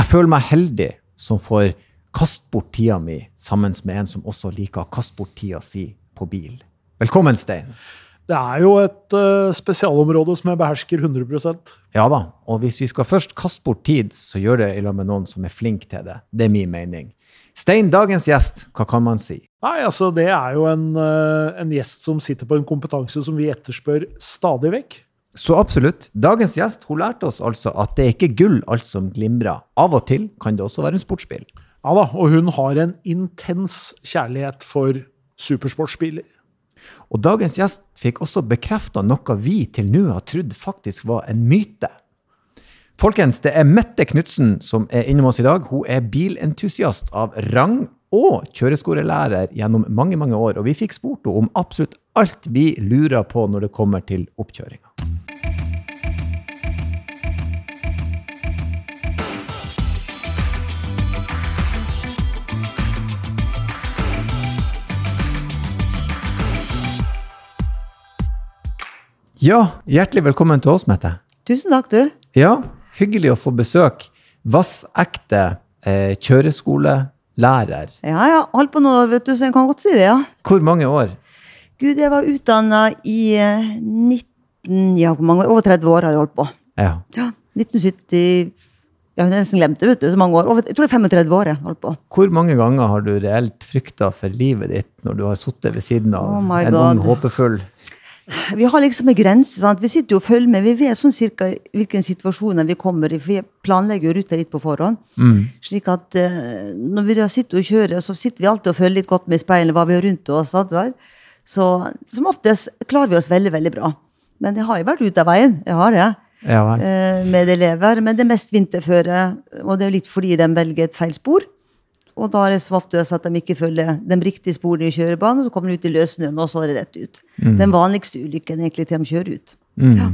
Jeg føler meg heldig som får kaste bort tida mi sammen med en som også liker å kaste bort tida si på bil. Velkommen, Stein. Det er jo et uh, spesialområde som jeg behersker 100% Ja da, og hvis vi skal først kaste bort tid, så gjør det i lag med noen som er flink til det. Det er min mening. Stein, dagens gjest, hva kan man si? Nei, altså Det er jo en, uh, en gjest som sitter på en kompetanse som vi etterspør stadig vekk. Så absolutt. Dagens gjest hun lærte oss altså at det er ikke gull alt som glimrer. Av og til kan det også være en sportsbil. Ja da, og hun har en intens kjærlighet for supersportsbiler. Og dagens gjest fikk også bekrefta noe vi til nå har trodd faktisk var en myte. Folkens, det er Mette Knutsen som er innom oss i dag. Hun er bilentusiast av rang og kjøreskolelærer gjennom mange mange år. Og vi fikk spurt henne om absolutt alt vi lurer på når det kommer til oppkjøringa. Ja, hjertelig velkommen til oss, Mette. Tusen takk, du. Ja, hyggelig å få besøk. Vassekte eh, kjøreskolelærer. Ja, ja. Holdt på nå, vet du, så jeg kan godt si det, ja. Hvor mange år? Gud, jeg var utdanna i eh, 19... Ja, hvor mange år? Over 30 år har jeg holdt på. Ja. Ja, 1970 ja, hun nesten glemte vet du. Så mange år. Over, jeg tror det er 35 år jeg holdt på. Hvor mange ganger har du reelt frykta for livet ditt når du har sittet ved siden av Oh en ung håpefull Vi har liksom en grense. sant? Vi sitter jo og følger med. Vi vet sånn cirka hvilken situasjoner vi kommer i. For vi planlegger jo ruta litt på forhånd. Slik at eh, når vi da sitter og kjører, så sitter vi alltid og følger litt godt med i speilet hva vi har rundt oss. sant vel? Så som oftest klarer vi oss veldig, veldig bra. Men jeg har jo vært ute av veien. Jeg har det. Ja eh, med elever. Men det er mest vinterføre, og det er jo litt fordi de velger et feil spor. Og da er det som oftest at de ikke følger de riktige sporene i kjørebanen, så kommer de ut i løssnøen, og så er det rett ut. Den vanligste ulykken egentlig til de kjører ut. Ja.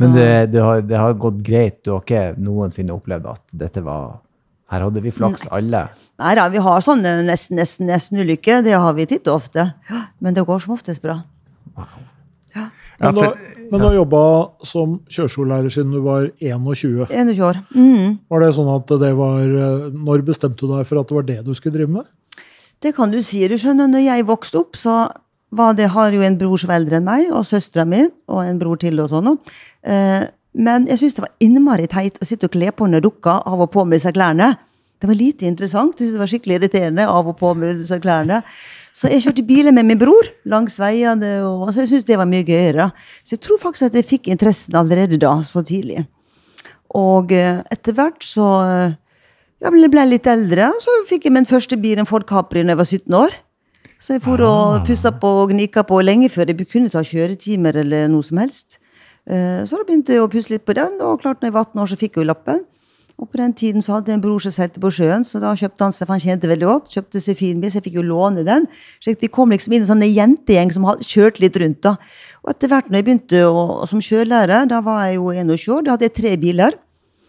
Men det, det, har, det har gått greit? Du har ikke noensinne opplevd at dette var Her hadde vi flaks, alle. Nei da, vi har sånne nesten, nesten, nesten ulykker. Det har vi titt og ofte. Men det går som oftest bra. Ja, Men du, har- men du har jobba som kjøreskolelærer siden du var 21. 21 år. Mm. Var det sånn at det var eh, Når bestemte du deg for at det var det du skulle drive med? Det kan du si. Du skjønner, når jeg vokste opp, så var det, har jo en bror som er eldre enn meg, og søstera mi, og en bror til og sånn. Eh, men jeg syntes det var innmari teit å sitte og kle på under dukka av og på med seg klærne. Det var lite interessant. Jeg syntes det var skikkelig irriterende av og på med seg klærne. Så jeg kjørte biler med min bror langs veiene, og så jeg syntes det var mye gøyere. Så jeg tror faktisk at jeg fikk interessen allerede da, så tidlig. Og eh, etter hvert så ja, men jeg ble litt eldre, så fikk jeg min første bil, en Ford Capri, da jeg var 17 år. Så jeg for og pussa på og gnika på lenge før jeg kunne ta kjøretimer eller noe som helst. Eh, Så da begynte jeg å pusse litt på den, og klart når jeg var 18 år, så fikk jeg jo lappen. Og på den tiden så hadde jeg en bror som seilte på sjøen, så da kjøpte han seg, for han tjente veldig godt, kjøpte seg fin bil, så jeg fikk jo låne den. Så vi kom liksom inn i en sånn jentegjeng som hadde kjørt litt rundt da. Og etter hvert når jeg begynte å, som sjølærer, da var jeg jo 21 år, da hadde jeg tre biler.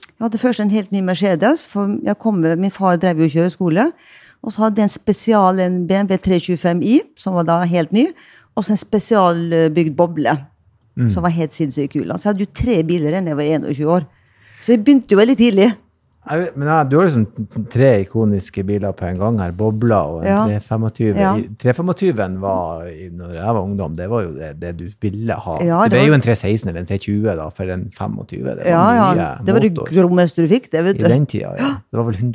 Jeg hadde først en helt ny Mercedes, for jeg kom med, min far drev jo kjøreskole. Og så hadde jeg en spesial, en BMW 325i, som var da helt ny. Og så en spesialbygd boble, som var helt sinnssykt kul. Så jeg hadde jo tre biler da jeg var 21 år. Så jeg begynte jo veldig tidlig. Vet- Men ja, du har liksom tre ikoniske biler på en gang her. Bobla og en Ja. 325. Ja. 325 var, når jeg var ungdom, det var jo det, det du ville ha. Ja, det, det er jo en 316 eller en 320 da, for en 25. Det var Ja, ja, Det var det grommeste du fikk, det, vet du. i den tida. Ja. Det var vel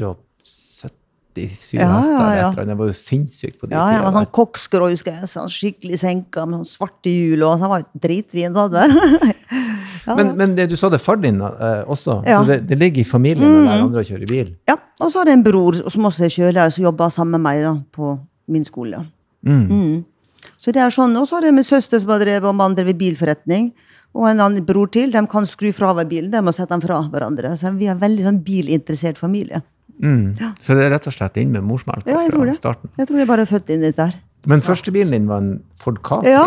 177 Ja, hester ja, ja. annet. Var jo sinnssykt på de Ja, jeg var sånn koksgrå, husker jeg. Sånn skikkelig senka med sånn svarte hjul, og så var jo dritvin. da, ja, Men, men det du sa det far din eh, også, Ja. så det, det ligger i familien når lære andre kjører kjøre bil. ja. Og så har jeg en bror som også er kjørelærer, som jobber sammen med meg da, på min skole. Mm. Mm. Så det er sånn, Og så har jeg min søster som har drevet og mann drevet bilforretning. Og en annen bror til. De kan skru fra hver bilen. De må sette den fra hverandre. Så vi er en veldig sånn bilinteressert familie. Mm. Så det er rett og slett inn med morsmelk Ja, jeg tror det. starten. Jeg tror jeg bare er født inn litt der men Men førstebilen din var en Ford Capri. Ja.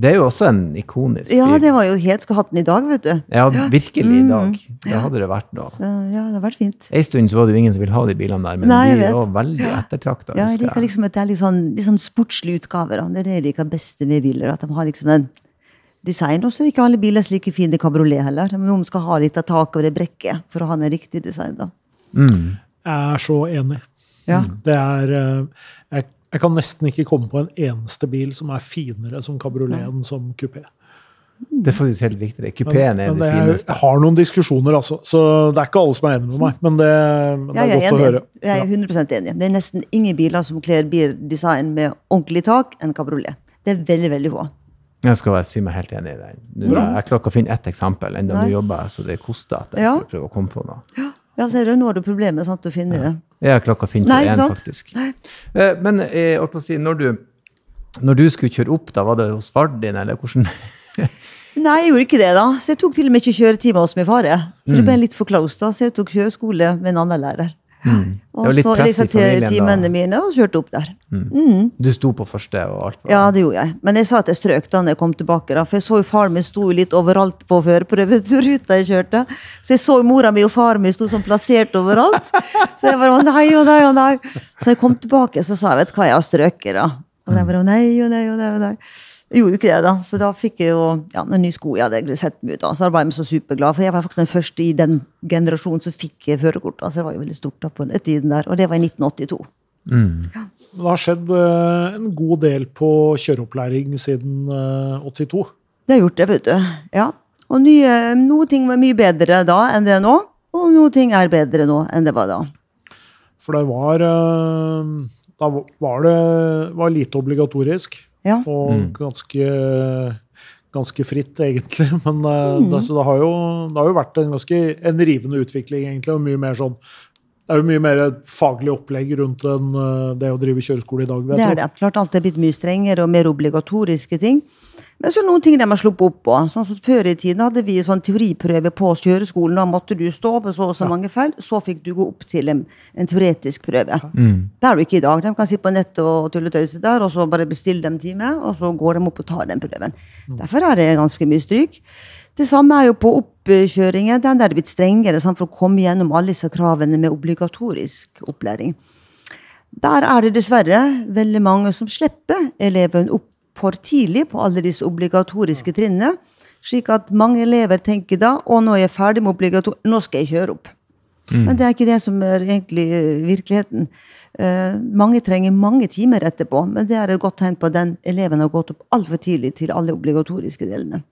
Det er jo også en ikonisk bil. Ja, det var jo helt Skulle hatt den i dag, vet du. Ja, virkelig i dag. Mm. Det hadde det vært da. Så ja, det hadde vært fint. En stund så var det jo ingen som ville ha de bilene der, men Nei, de vet. var veldig ettertrakta. Ja, jeg liker liksom at det er litt sånn, litt sånn sportslige utgaver. Det er det jeg liker best med biler. At de har liksom den design. Og så er ikke alle biler slike like fine kabriolet heller. Noen skal ha litt av taket og det brekket for å ha den riktige design. da. Mm. Jeg er så enig. Ja. Det er eh, jeg, jeg kan nesten ikke komme på en eneste bil som er finere som kabriolet enn som kupé. Det er faktisk helt riktig. det. Kupeen er men det det fineste. jeg har noen diskusjoner, altså. Så det er ikke alle som er enig med meg. Men det, men det er ja, godt godt å høre. Jeg er 100 enig. Det er nesten ingen biler som kler bildesign med ordentlig tak enn kabriolet. Det er veldig, veldig få. Jeg skal bare si meg helt enig i den. Nå, Jeg klarer ikke å finne ett eksempel, enda Nei. nå jobber jeg så det koster at jeg Ja. prøver å komme på noe. Ja, ser du, nå har du problemet sant, å finne det. Jeg klarer ikke å finne Nei, igjen, én, faktisk. Nei. Eh, Men eh, jeg holdt på å si, når du, når du skulle kjøre opp, da var det hos faren din, eller hvordan? Nei, jeg gjorde ikke det, da. Så jeg tok til og med ikke kjøretime hos min fare. For det ble litt for close, da, så jeg tok kjøreskole med en annen lærer. Mm. Og så disse familien da. timene mine og kjørte opp der. Du sto på første og alt? Ja, det gjorde jeg. Men jeg sa at jeg strøk da når jeg kom tilbake. da, For jeg så jo faren min sto litt overalt på førerprøveruta jeg kjørte. Så jeg så jo mora mi og faren min sto sånn plassert overalt. Så jeg bare å nei og nei og nei. Så jeg kom tilbake så sa jeg vet du hva, jeg har strøket, da. Og de bare å nei og nei og nei. og nei. Jeg gjorde jo ikke det, da. Så da fikk jeg jo ja, noen nye sko. Jeg hadde sett meg ut da. Så da ble jeg så superglad. For jeg var faktisk den første i den generasjonen som fikk førerkort. da, Så det var jo veldig stort da på den tiden der. Og det var i 1982. Mm. Det har skjedd eh, en god del på kjøreopplæring siden eh, 82. Det har gjort det, vet du. Ja. Og nye, noe ting var mye bedre da enn det er nå, og noe ting er bedre nå enn det var da. For det var eh, Da var det var lite obligatorisk. Ja. Og ganske, ganske fritt, egentlig. Men eh, Mm. det, så det, har jo, det har jo vært en ganske en rivende utvikling, egentlig. og mye mer sånn det er jo mye mer faglig opplegg rundt en, eh, det å drive kjøreskole i dag. Vet Det er det. Klart alt er blitt mye strengere og mer obligatoriske ting. Men så er det noen ting de har sluppet opp på. Sånn som Før i tiden hadde vi sånn teoriprøve på kjøreskolen. Da måtte du stå på så og så mange feil, så fikk du gå opp til en, en teoretisk prøve. Det er du ikke i dag. De kan sitte på nettet og tulletøyse der, og så bare bestille dem time, og så går de opp og tar den prøven. Derfor er det ganske mye stryk. Det samme er jo på oppkjøringen. Den er blitt strengere sant, for å komme gjennom alle disse kravene med obligatorisk opplæring. Der er det dessverre veldig mange som slipper eleven opp for tidlig på alle disse obligatoriske trinnene. Slik at mange elever tenker da å nå er jeg ferdig med obligator, nå skal jeg kjøre opp. Men det er ikke det som er egentlig eh, virkeligheten. Uh, mange trenger mange timer etterpå, men det er et godt tegn på at den eleven har gått opp altfor tidlig til alle obligatoriske delene.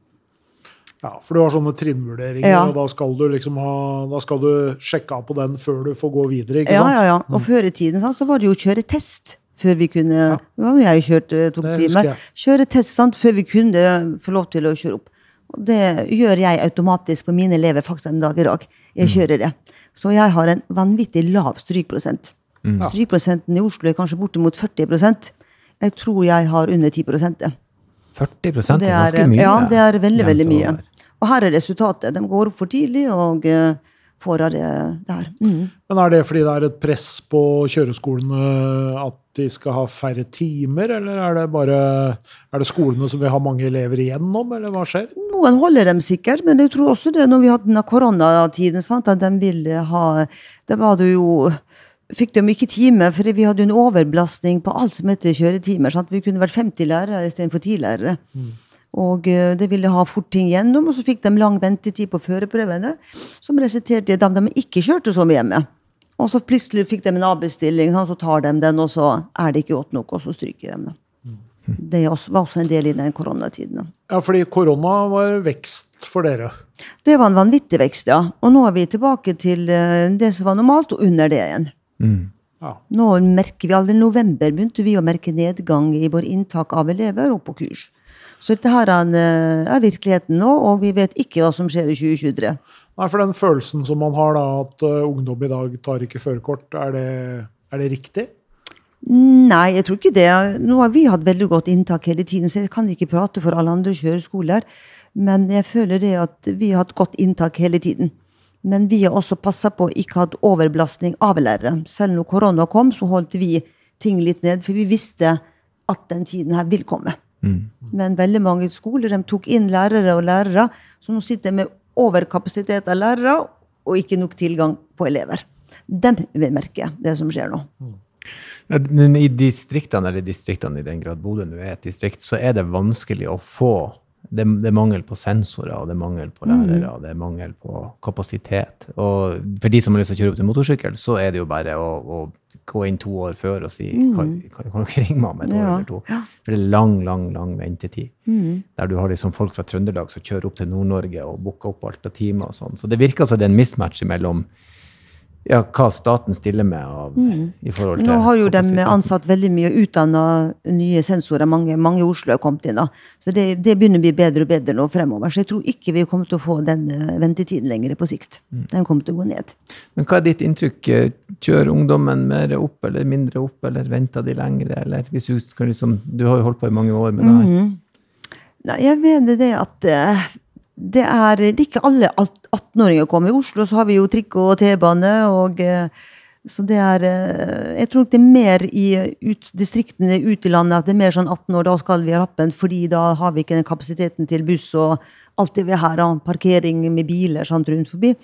Ja, For du har sånne trinnvurderinger, Ja. og da skal du liksom ha, da skal du sjekke av på den før du får gå videre. ikke Ja, sant? ja, ja. Og før i tiden sant, så var det jo kjøretest før vi kunne ja. Jeg kjørte tok Det husker timer. jeg. Kjøretest sant, før vi kunne få lov til å kjøre opp. Og det gjør jeg automatisk på mine elever faktisk en dag i dag. Jeg kjører det. Så jeg har en vanvittig lav strykprosent. Strykprosenten i Oslo er kanskje bortimot 40% Jeg tror jeg har under 10 det. 40 det er ganske mye. Ja, det er veldig, veldig mye. Og her er resultatet. De går opp for tidlig og eh, får av det der. Mm. Men er det fordi det er et press på kjøreskolene at de skal ha færre timer, eller er det bare er det skolene som vil ha mange elever igjennom, eller hva skjer? Noen holder dem sikkert, men jeg tror også det når vi hadde denne koronatiden, sant, at de ville ha Det var det jo Fikk de ikke time, for vi hadde en overbelastning på alt som heter kjøretimer. Sant? Vi kunne vært 50 lærere istedenfor 10 lærere. Og eh, det ville ha fort ting gjennom, og så fikk de lang ventetid på førerprøvene, som resulterte i at de ikke kjørte så mye hjemme. Og så plutselig fikk de en avbestilling, sånn, så tar de den, og så er det ikke godt nok, og så stryker de det. Det var også en del i den koronatiden. Ja, fordi korona var vekst for dere. Det var en vanvittig vekst, ja. Og nå er vi tilbake til eh, det som var normalt, og under det igjen. Mm. Ja. Nå merker vi allerede i november begynte vi å merke nedgang i vår inntak av elever og på kurs. Så dette her er, eh, er virkeligheten nå, og vi vet ikke hva som skjer i 2023. Nei, for den følelsen som man har da, at eh, ungdom i dag tar ikke førerkort, er det, er det riktig? Nei, jeg tror ikke det. Nå har vi hatt veldig godt inntak hele tiden, så jeg kan ikke prate for alle andre kjøreskoler. Men jeg føler det at vi har hatt godt inntak hele tiden. Men vi har også passa på å ikke ha overbelastning av lærere. Selv når korona kom, så holdt vi ting litt ned, for vi visste at den tiden her vil komme. Men veldig mange skoler de tok inn lærere og lærere, så nå sitter de med overkapasitet av lærere og ikke nok tilgang på elever. De vil merke det som skjer nå. Men i distriktene, eller distriktene i den grad Bodø nå er et distrikt, så er det vanskelig å få Det, det er mangel på sensorer, og det er mangel på lærere, og det er mangel på kapasitet. Og for de som har lyst til å kjøre opp til motorsykkel, så er det jo bare å, å gå inn to år før og si kan, kan, kan dere ringe meg om et år eller to? For det er lang, lang, lang ventetid. Der du har liksom folk fra Trøndelag som kjører opp til Nord-Norge og booker opp alt av timer og sånn. Så det virker som det er en mismatch mellom ja, hva staten stiller med av, i forhold til Nå har jo de ansatt veldig mye utdanna nye sensorer. Mange, mange i Oslo har kommet inn. da. Så det, det begynner å bli bedre og bedre nå fremover. Så jeg tror ikke vi kommer til å få den eh, ventetiden lenger på sikt. Den kommer til å gå ned. Men hva er ditt inntrykk? Kjører ungdommen mer opp eller mindre opp, eller venter de lengre? Eller hvis du, skal liksom, du har jo holdt på i mange år med det her. Nei, jeg mener det at eh, det er, det er ikke alle 18-åringer kommer. I Oslo så har vi jo trikk og T-bane. og eh, så det er, eh, Jeg tror det er mer i ut, distriktene ute i landet at det er mer sånn 18 år, da skal vi ha rappen, fordi da har vi ikke den kapasiteten til buss og alt det vi har av parkering med biler sånn rundt forbi.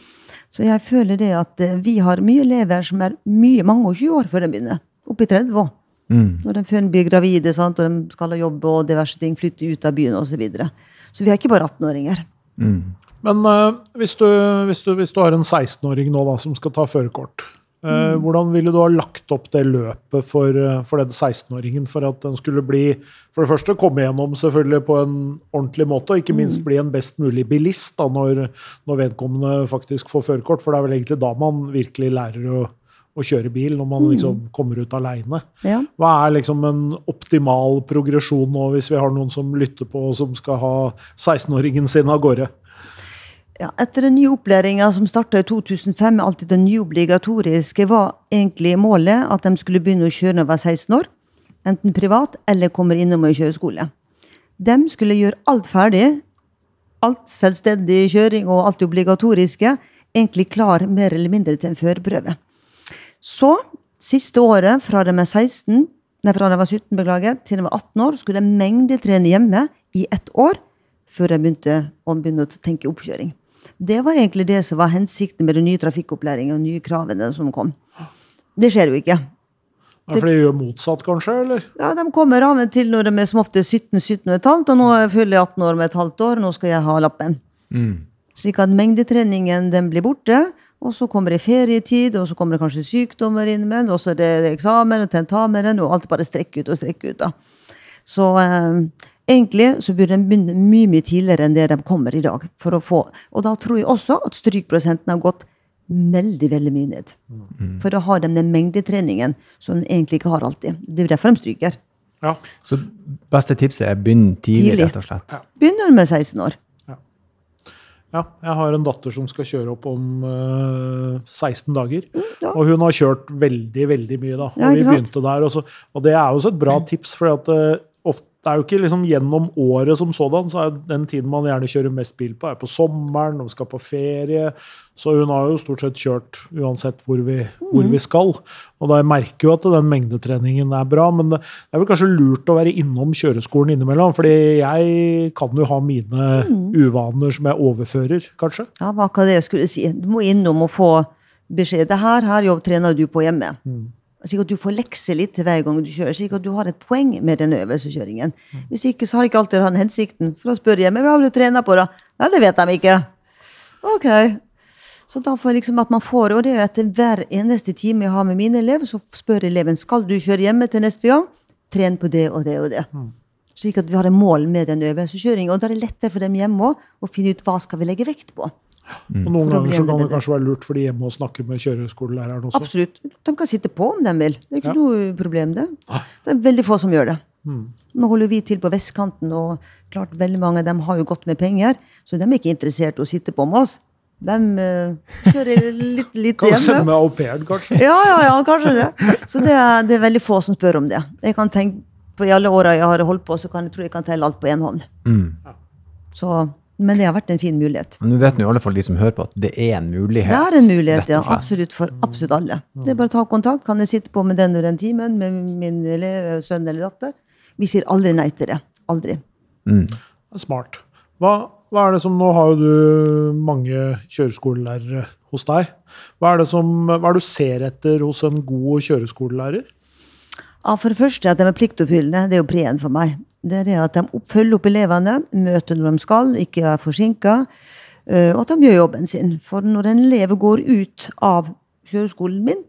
Så jeg føler det at eh, vi har mye elever som er mye, mange og 20 år før de begynner. Oppe i 30 år. Når de før blir gravide sant, og de skal ha jobb og diverse ting, flytte ut av byen osv. Så, videre. så vi har ikke bare 18-åringer. Men uh, hvis, du, hvis, du, hvis du har en 16-åring nå da, som skal ta førerkort, eh, hvordan ville du ha lagt opp det løpet for, eh, for den 16-åringen for at den skulle bli For det første komme gjennom selvfølgelig på en ordentlig måte, og ikke minst bli en best mulig bilist da, når, når vedkommende faktisk får førerkort. For det er vel egentlig da man virkelig lærer å, å kjøre bil, når man liksom kommer ut aleine. Ja. Hva er liksom en optimal progresjon nå, hvis vi har noen som lytter på og som skal ha 16-åringen sin av gårde? Ja, etter den nye opplæringa som starta i 2005, alltid det nye obligatoriske, var egentlig målet at de skulle begynne å kjøre når de var 16 år. Enten privat eller kommer innom og kjører skole. De skulle gjøre alt ferdig. Alt selvstendig kjøring og alt det obligatoriske. Egentlig klar mer eller mindre til en førerprøve. Så, siste året, fra de var 16, nei, fra de var 17, beklager, til de var 18 år, skulle de mengdetrene hjemme i ett år før de begynte å begynne å tenke oppkjøring. Det var egentlig det som var hensikten med den nye trafikkopplæringen og nye kravene som kom. Det skjer jo ikke. Det fordi de gjør motsatt, kanskje? eller? Ja, De kommer av og til når de er som ofte 17-17 og et halvt, og nå fyller jeg 18 år med et halvt år, og nå skal jeg ha lappen. Slik at mengdetreningen den blir borte, og så kommer det ferietid, og så kommer det kanskje sykdommer innimellom, og så er det eksamen og tentamenen, og alt bare strekker ut og strekker ut. da. Så eh, egentlig så burde de begynne mye mye tidligere enn det de kommer i dag. for å få, Og da tror jeg også at strykprosenten har gått veldig veldig mye ned. For da har de den mengdetreningen som de egentlig ikke har alltid. Det er derfor de stryker. Ja. Så beste tipset er begynn tidlig, Tidlig. rett og slett. Begynner med 16 år. Ja. Jeg har en datter som skal kjøre opp om uh, 16 dager. Mm, ja. Og hun har kjørt veldig, veldig mye, da. Og Ja, vi begynte der. Og, så, og det er jo også et bra tips, for at, eh, ofte, det er jo ikke liksom gjennom året som sådan, så er den tiden man gjerne kjører mest bil på, er på sommeren, når vi skal på ferie. Så hun har jo stort sett kjørt uansett hvor vi, hvor Mm. vi skal. Og da jeg merker jo at den mengdetreningen er bra, men det er vel kanskje lurt å være innom kjøreskolen innimellom, fordi jeg kan jo ha mine Mm. uvaner som jeg overfører, kanskje. Ja, hva var det jeg skulle si? Du må innom og få beskjed. Det her, her jobb trener du på hjemme. Slik at du får lekse litt hver gang du kjører, slik at du har et poeng med den øvelseskjøringen. Hvis ikke, så har ikke alltid den hensikten. For da spør jeg, men hva har du trena på da? Nei, det vet de ikke. Ok. Så da får jeg liksom at man får, og det er etter hver eneste time jeg har med mine elever, så spør eleven, skal du kjøre hjemme til neste gang? Tren på det og det og det. Slik at vi har et mål med den øvelseskjøringen. Og da er det lettere for dem hjemme òg å finne ut hva skal vi legge vekt på. Og noen ganger så kan det kanskje være lurt for de hjemme å snakke med kjøreskolelæreren også. Absolutt. De kan sitte på om de vil. Det er ikke Ja. noe problem, det. Det er veldig få som gjør det. Nå holder vi til på vestkanten, og klart veldig mange av dem har jo godt med penger, så de er ikke interessert i å sitte på med oss. De uh, kjører litt, litt Kan du sende med au pairen, kanskje? Ja, ja, ja, kanskje det. Så det er, det er veldig få som spør om det. Jeg kan tenke på I alle åra jeg har holdt på, så kan jeg tror jeg kan telle alt på én hånd. Så, men det har vært en fin mulighet. Men nå vet nå i alle fall de som hører på, at det er en mulighet. Det er en mulighet, ja. Absolutt for absolutt alle. Det er bare å ta kontakt. Kan jeg sitte på med den og den timen med min elev, sønn eller datter? Vi sier aldri nei til det. Aldri. Mm. Er Smart. Hva, hva er det som Nå har jo du mange kjøreskolelærere hos deg. Hva er det som, hva er det du ser etter hos en god kjøreskolelærer? Ja, for det første at de er pliktoppfyllende. Det er jo preen for meg. Det er det at de følger opp elevene, møter når de skal, ikke er forsinka, og at de gjør jobben sin. For når en elev går ut av kjøreskolen min,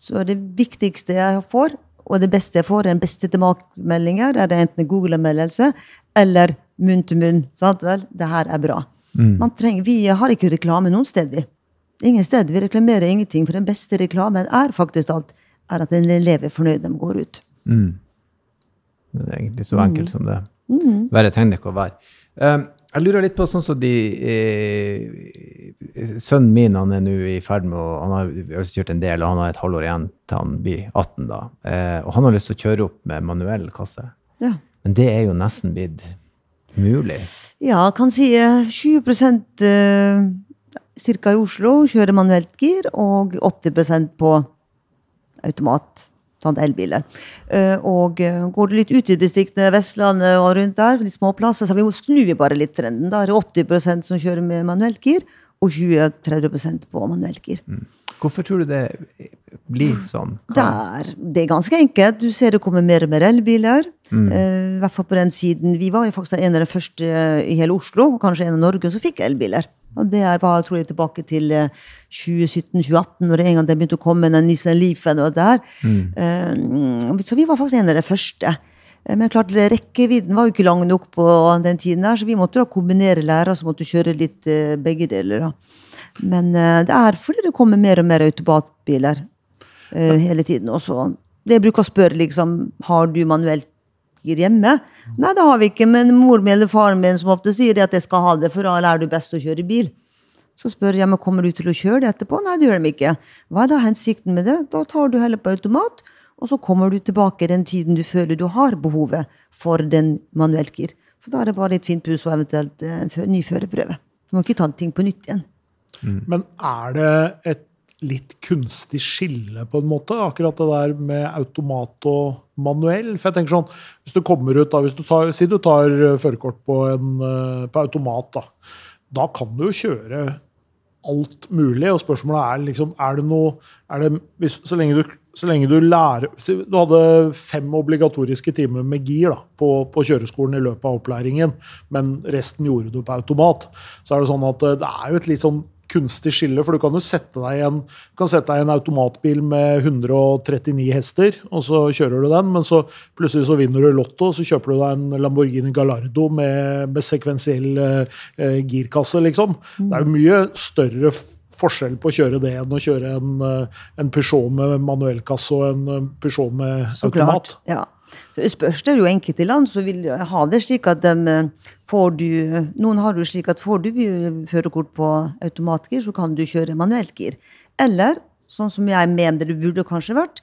så er det viktigste jeg får, og det beste jeg får, er den beste tilbakemeldinger. Er det enten Google-anmeldelse eller munn til munn. Sant vel? Det her er bra. Man trenger, vi har ikke reklame noen sted, vi. Ingen sted. Vi reklamerer ingenting, for den beste reklamen er faktisk alt er at en elev er fornøyd når de går ut. Mm. Det er egentlig så enkelt som det. Verre trenger det ikke å være. Um, jeg lurer litt på sånn som de eh, Sønnen min han er nå i ferd med å Han har øvelseskjørt en del, og han har et halvår igjen til han blir 18. da. Eh, og han har lyst til å kjøre opp med manuell kasse. Ja. Men det er jo nesten blitt mulig. Ja, kan si eh, 20 eh, cirka i Oslo kjører manuelt gir, og 80% på automat. Sånn elbiler. Eh, og eh, går du litt ut i distriktene, Vestlandet og rundt der, de små plasser, så vi, snur vi bare litt trenden. Da er det 80% som kjører med manuelt gir, og 20-30 på manuelt gir. Hvorfor tror du det blir sånn? Det er, det er ganske enkelt. Du ser det kommer mer og mer elbiler. Mm. I hvert fall på den siden. Vi var jo faktisk en av de første i hele Oslo, og kanskje en av Norge, som fikk elbiler. Og det er bare, tror jeg, tilbake til eh, 2017-2018, når det en gang det begynte å komme den Nissan Leafen og det her. Eh, så vi var faktisk en av de første. Eh, Men klart, rekkevidden var jo ikke lang nok på den tiden, der, så vi måtte da kombinere lærere som måtte kjøre litt eh, begge deler. da. Men eh, det er fordi det kommer mer og mer automatbiler eh, hele tiden. også. Det bruker å spørre, liksom, har du manuelt gir hjemme? Nei, det har vi ikke, men mor min eller faren min som ofte sier at jeg skal ha det, for da lærer du best å kjøre bil. Så spør jeg men kommer du til å kjøre det etterpå. Nei, det gjør de ikke. Hva er da hensikten med det? Da tar du heller på automat, og så kommer du tilbake den tiden du føler du har behovet for den manuelt gir. For da er det bare litt fint pus og eventuelt eh, en ny førerprøve. Du må ikke ta ting på nytt igjen. Men er det et litt kunstig skille, på en måte, akkurat det der med automat og manuell? For jeg tenker sånn, Hvis du kommer ut da, hvis du tar, Si du tar eh, førerkort på, eh, på automat, da. Da kan du jo kjøre alt mulig, og spørsmålet er liksom Er det noe er det, hvis, så, lenge du, så lenge du lærer Du hadde fem obligatoriske timer med gir da, på, på kjøreskolen i løpet av opplæringen, men resten gjorde du på automat. Så er det sånn at eh, det er jo et litt sånn kunstig skille, for du kan jo sette deg i en, kan sette deg en automatbil med 139 hester, og så kjører du den, men så plutselig så vinner du Lotto, og så kjøper du deg en Lamborghini Gallardo med, med sekvensiell eh, girkasse, liksom. Det er jo mye større forskjell på å kjøre det enn å kjøre en, eh, en Peugeot med manuellkasse og en eh, Peugeot med automat. klart. Ja. Så det spørs det jo enkelte land som vil ha det slik at de eh, får du Noen har det slik at får du førerkort på automatgir, så kan du kjøre manuelt gir. Eller, sånn som jeg mener det burde kanskje vært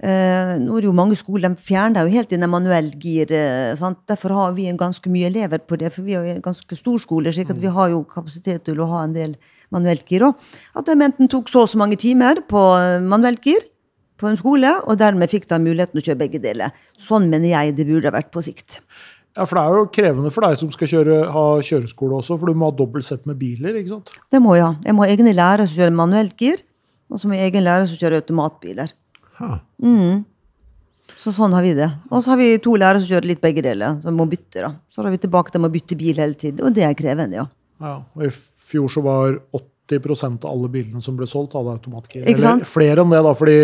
eh, Nå er det jo mange skoler de fjerner jo helt inn en manuell gir. eh. Derfor har vi ganske mye elever på det, for vi er jo en ganske stor skole, slik at vi har jo kapasitet til å ha en del manuelt gir òg. At de enten tok så og så mange timer på eh, manuelt gir, på en skole, og dermed fikk de muligheten å kjøre begge deler. Sånn mener jeg det burde ha vært på sikt. Ja, for det er jo krevende for deg som skal kjøre, ha kjøreskole også, for du må ha dobbelt sett med biler, ikke sant? Det må jeg ha. Jeg må ha egne lærere som kjører manuelt gir, og så må jeg egen lærer som kjører automatbiler. Mm. Så sånn har vi det. Og så har vi to lærere som kjører litt begge deler, som må bytte. da. Så er vi tilbake til å bytte bil hele tiden, og det er krevende, ja. Ja, og I fjor så var 80% av alle bilene som ble solgt, hadde automatgir. Ikke sant? Eller flere enn det, da, fordi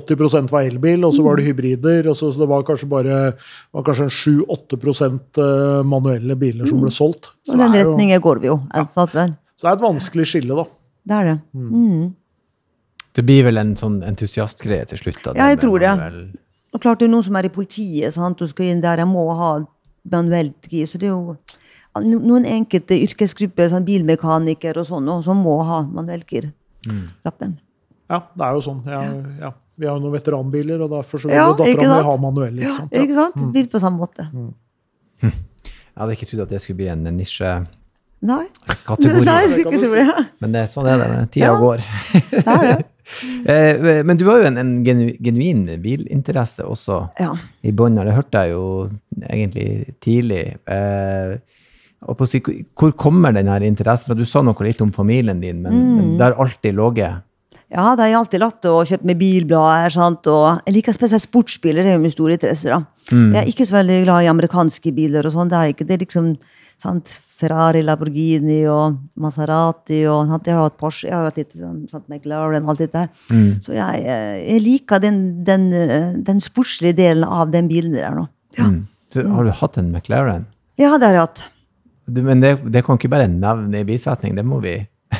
80% var elbil, og så var det hybrider. og så, så det var kanskje bare var kanskje 7-8 manuelle biler som ble solgt. Så Og den retningen går vi jo. sant vel? så det er et vanskelig skille, da. Det er det. Mm. Det blir vel en sånn entusiastgreie til slutt? da, Ja, jeg tror det. Og klart det er noen som er i politiet, sant? du skal inn der, jeg må ha manuelt gir. Så det er jo noen enkelte yrkesgrupper, sånn bilmekaniker og sånn, som må ha manuelt gir. Lappen. Ja, det er jo sånn. Ja, ja, vi har jo noen veteranbiler, og derfor så vil Ja, dattera mi ha manuell. ikke sant? Ja, ikke sant? Bil på samme måte. Jeg hadde ikke trodd at det skulle bli en nisjekategori. Nei. Nei, jeg skulle ikke tro det. Men det, sånn er det. Tida Ja. går. Det er det. Eh, Men du har jo en, en genu, genuin bilinteresse også Ja. i bånn. Det hørte jeg jo egentlig tidlig. Eh, si, hvor kommer den her interessen fra? Du sa noe litt om familien din, men, Mm. men det har alltid ligget Ja, det har jeg alltid latt og kjøpt med bilblader. sant? Og jeg liker spesielt sportsbiler. Det er jo min store interesse. da. Mm. Jeg er ikke så veldig glad i amerikanske biler. og sånn. Det er ikke, det er liksom sant? Ferrari, Lamborghini og Maserati og sant? Jeg har hatt Porsche, jeg har hatt litt sånn, sant? McLaren og alt dette. Mm. Så jeg, jeg liker den, den, den sportslige delen av den bilen der nå. Ja, Mm. Så har du hatt en McLaren? ja det har jeg hatt. Du, men det, det kan ikke bare nevne i bisetning, det må vi,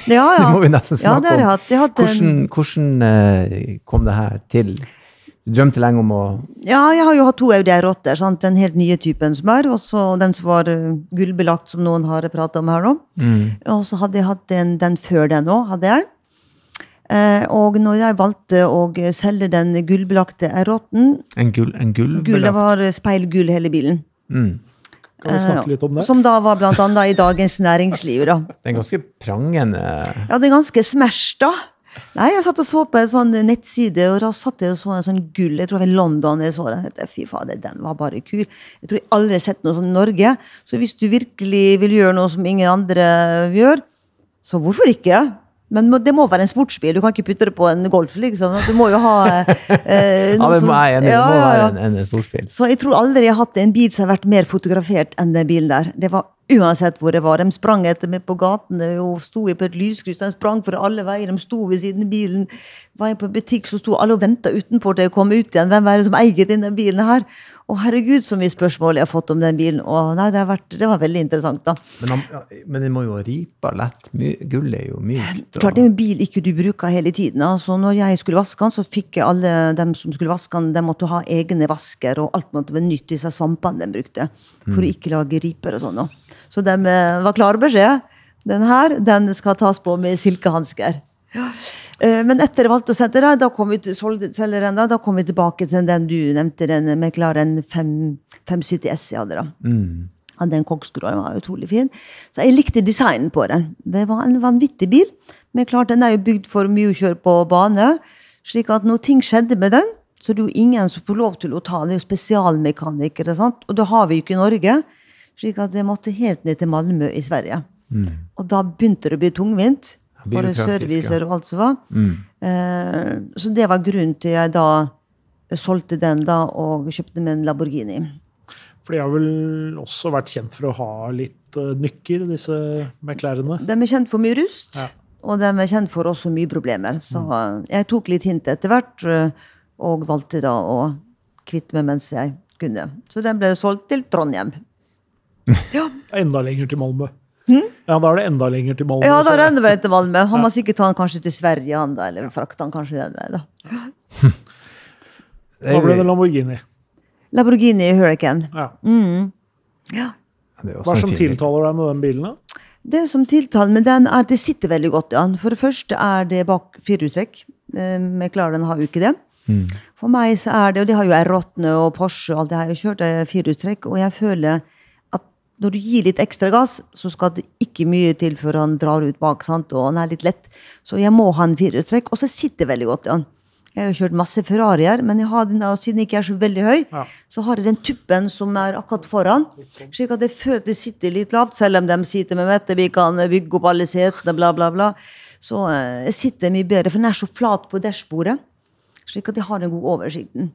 Ja, ja. det må vi nesten ja, snakke jeg om. hatt. Hvordan, hvordan eh, kom det her til? Du drømte lenge om å Ja, jeg har jo hatt to Audi R8, den helt nye typen som er, og så den som var eh, gullbelagt, som noen har pratet om her nå. Og så hadde jeg hatt den, den før den òg, hadde jeg. Eh, og når jeg valgte å selge den gullbelagte R8-en En gull, en gullbelagt? Gull, det var speilgull hele bilen. Mm. Kan vi snakke litt om det? Som da var blant annet i Dagens Næringsliv. da. Det er ganske prangende Ja, det er ganske da. Nei, Jeg satt og så på en sånn nettside, og da satt jeg og så en sånn gull. Jeg tror det var London. jeg så den. Jeg tenkte, Fy fader, den var bare kul. Jeg tror jeg aldri har sett noe sånn i Norge. Så hvis du virkelig vil gjøre noe som ingen andre gjør, så hvorfor ikke? Men det må være en sportsbil. Du kan ikke putte det på en Golf. liksom. Du må jo ha eh, Ja, som- må jeg enig i. Det må ja, ja. være en, en sportsbil. Så jeg tror aldri jeg har hatt en bil som har vært mer fotografert enn den bilen der. Det var uansett hvor det var. De sprang etter meg på gatene, og sto jeg på et lyskryss. De sprang for alle veier, de sto ved siden av bilen. Var jeg på butikk, så sto alle og venta utenfor til jeg kom ut igjen. Hvem er det som eier denne bilen her? Å herregud, så mye spørsmål jeg har fått om den bilen. Å, nei, det, har vært, det var veldig interessant, da. Men, han, men den må jo ha ripa lett. Gull er jo mykt. og- Klart det er en bil ikke du bruker hele tiden. Altså, når jeg skulle vaske den, så fikk jeg alle dem som skulle vaske den, de måtte ha egne vasker, og alt måtte være nytt, seg svampene de brukte, for å ikke lage riper og sånn. Så de eh, var klare beskjed. Den her, den skal tas på med silkehansker. Eh, Men etter det, da kom vi til solgte- selge den da, kom vi tilbake til den du nevnte, den McLaren 570 S jeg hadde da. Mm. Ja, den var utrolig fin. Så jeg likte designen på den. Det var en vanvittig bil. Men klart, den er jo bygd for mye å kjøre på bane. Slik at når ting skjedde med den, så det er det jo ingen som får lov til å ta den. Det er jo spesialmekanikere, sant? og det har vi jo ikke i Norge. Slik at jeg måtte helt ned til Malmö i Sverige. Og da begynte det å bli tungvint. Bare servicer og alt som var. Eh, så det var grunnen til jeg da solgte den da og kjøpte meg en Lamborghini. For de har vel også vært kjent for å ha litt uh, nykker, disse McLarene. De er kjent for mye rust, Ja. og de er kjent for også mye problemer. Så mm. jeg tok litt hint etter hvert, eh, og valgte da å kvitte meg mens jeg kunne. Så den ble solgt til Trondheim. Ja. Enda lenger til Malmö. Ja, da er det enda lenger til Malmö. Ja, da er det enda lenger til Malmö. Han må sikkert ta den kanskje til Sverige, han da, eller frakte han kanskje den veien. da. Da ble det Lamborghini. Lamborghini Hurricane. Ja. Ja. Er også Hva er som tiltaler deg med den bilen? da? Det som tiltaler med den, er at det sitter veldig godt. Ja. For det første er det bak firehjulstrekk. Jeg klarer den har jo ikke det. For meg så er det, og det har jo R8 og Porsche og alt det her, jeg har kjørt eh, firehjulstrekk, og jeg føler når du gir litt ekstra gass, så skal det ikke mye til før han drar ut bak, sant? og han er litt lett. Så jeg må ha en firehjulstrekk, og så sitter det veldig godt. han. Jeg har jo kjørt masse Ferrarier, men jeg har den, og siden jeg ikke er så veldig høy, Ja. så har jeg den tuppen som er akkurat foran. Slik at jeg føler det sitter litt lavt, selv om de sitter med meg Mette, vi kan bygge opp alle setene, bla, bla, bla. Så eh, jeg sitter mye bedre, for den er så flat på dashbordet. Slik at jeg har den gode oversikten.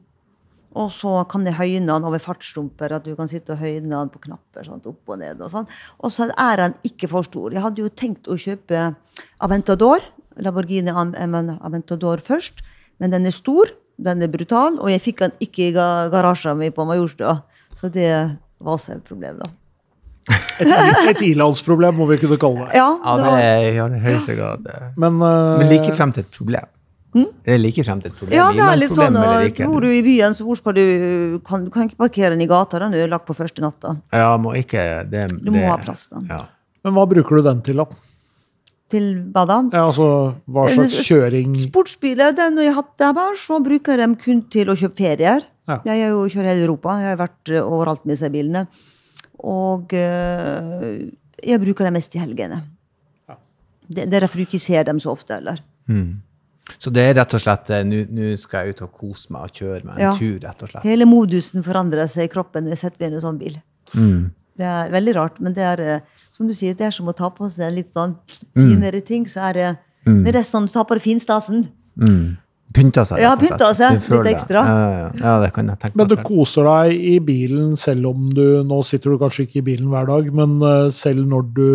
Og så kan jeg høyne den over fartsdumper, at du kan sitte og høyne den på knapper. Sånt, opp Og ned og sånn. Og så er den ikke for stor. Jeg hadde jo tenkt å kjøpe Aventador, Lamborghini Aventador først, men den er stor, den er brutal, og jeg fikk den ikke i garasjen min på Majorstua. Så det var også et problem, da. Et, et ilandsproblem, må vi kunne kalle det. Ja, Ja, det det var, er i høyeste grad. eh, Men, uh... Men like frem til et problem. Det er like frem til et problem. ja, det er litt sånn at ikke. bor du i byen, så hvor skal du kan, Du kan ikke parkere den i gata, den er ødelagt på første natta. Ja, må ikke det, Du må det- ha plass, da. Ja. men hva bruker du den til, da? Til hva da? Ja, altså, Hva Eh, slags kjøring Sportsbiler, den jeg har hatt der så bruker jeg dem kun til å kjøpe ferier. Ja. Jeg jo kjører hele Europa. Jeg har vært eh, overalt med disse bilene. Og øh, jeg bruker dem mest i helgene. Det, det er derfor du ikke ser dem så ofte, eller? Så det er rett og slett eh, Nå skal jeg ut og kose meg og kjøre meg en Ja. tur, rett og slett. Hele modusen forandrer seg i kroppen når jeg setter meg i en sånn bil. Mm. Det er veldig rart, men det er eh, som du sier, det er som å ta på seg en litt sånn finere ting. Så er det, det er sånn du tar på deg finstasen. Mm. Pynta seg, rett og slett. pynta seg, litt ekstra. Ja, ja, ja. ja, det kan jeg tenke Men du koser deg i bilen selv om du Nå sitter du kanskje ikke i bilen hver dag, men eh, selv når du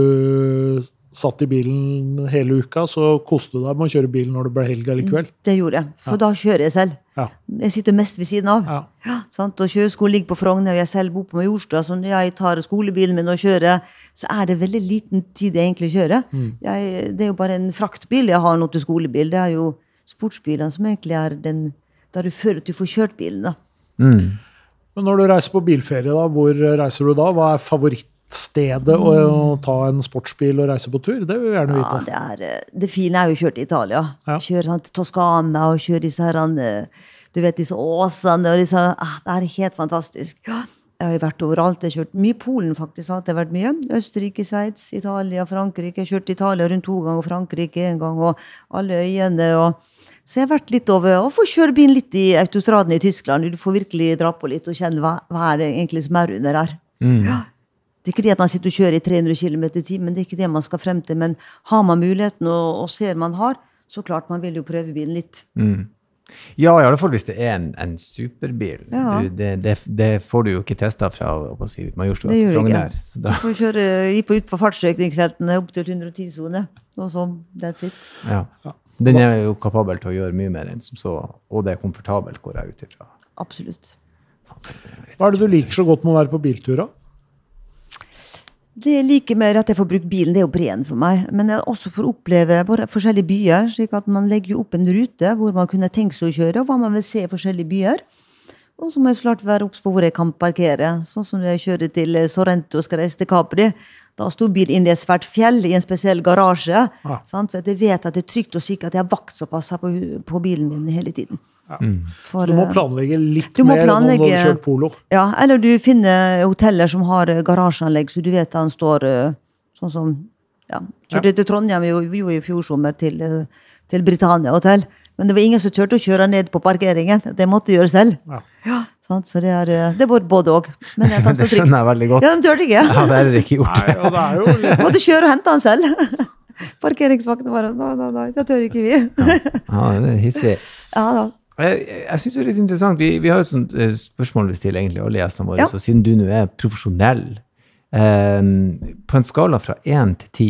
satt i bilen hele uka, så koste du deg med å kjøre bilen når det ble helg likevel? Det gjorde jeg, for da kjører jeg selv. Ja. Jeg sitter mest ved siden av. Ja. Ja, sant? Og kjøreskolen ligger på Frogner, og jeg selv bor på Majorstua, så når jeg tar skolebilen min og kjører, så er det veldig liten tid jeg egentlig kjører. Jeg, det er jo bare en fraktbil jeg har nå til skolebil. Det er jo sportsbilene som egentlig er den da du føler at du får kjørt bilen. da. Mm. Men når du reiser på bilferie, da, hvor reiser du da? Hva er favorittstedet å, å ta en sportsbil og reise på tur? Det vil vi gjerne Ja, vite. det, er, eh, det fine er jo å kjøre til Italia. Ja. Kjøre sånn, til Toskana og kjøre disse her, eh, du vet, disse åsene. og disse, ah, Det er helt fantastisk. Ja. Jeg har vært overalt. Jeg har kjørt mye Polen, faktisk. Det har det vært mye. Østerrike, Sveits, Italia, Frankrike. Jeg har kjørt Italia rundt to ganger, og Frankrike en gang, og alle øyene. og så jeg har vært litt over å få kjøre bilen litt i autostradene i Tyskland. Du får virkelig dra på litt og kjenne hva, hva er det egentlig som er under her. Ja. Det er ikke det at man sitter og kjører i 300 km i timen, det er ikke det man skal frem til. Men har man muligheten og, og ser man har, så klart man vil jo prøve bilen litt. Mm. Ja, i alle fall hvis det er en, en superbil. Ja. Du, det, det, det får du jo ikke testa fra si, Majorstua til Frogner. Du får kjøre på utfor fartsøkningsfeltene opp til 110-sone. Og så, that's it. ja. Den er jo kapabel til å gjøre mye mer enn som så, og det er komfortabelt, går jeg ut ifra. Absolutt. Hva er det du liker så godt med å være på biltur? Det jeg liker med at jeg får brukt bilen, det er jo breen for meg. Men jeg også får oppleve forskjellige byer. slik at Man legger opp en rute hvor man kunne tenkt seg å kjøre, og hva man vil se i forskjellige byer. Og så må jeg snart være obs på hvor jeg kan parkere. Sånn som når jeg kjører til eh, Sorrento og skal reise til Capri. Da sto bilen inne i et svært fjell i en spesiell garasje. Ja. Sant? Så jeg vet at det er trygt og sikkert at jeg har vakt som passer på, på bilen min hele tiden. For, Du må eh, planlegge litt må mer enn om du planlegge- har kjørt polo. ja, eller du finner hoteller som har eh, garasjeanlegg, så du vet han står eh, sånn som ja. Kjørte til Trondheim jo, jo i fjor sommer, til, til Britannia hotell. Men det var ingen som turte å kjøre ned på parkeringen. Det måtte de gjøre selv. Ja. ja Så det er, det var både òg. Men jeg tar så Det skjønner jeg veldig godt. Ja, den turte ikke. Ja, det er det ikke gjort. Nei, og det er jo litt Måtte kjøre og hente han selv. Parkeringsvakten bare Nei, nei, nei, det tør ikke vi. Ja, det er hissig. Ja da. Jeg, jeg syns det er litt interessant. Vi, vi har jo et eh, spørsmål vi stiller egentlig alle gjestene våre. Ja. Så siden du nå er profesjonell, eh, på en skala fra én til ti,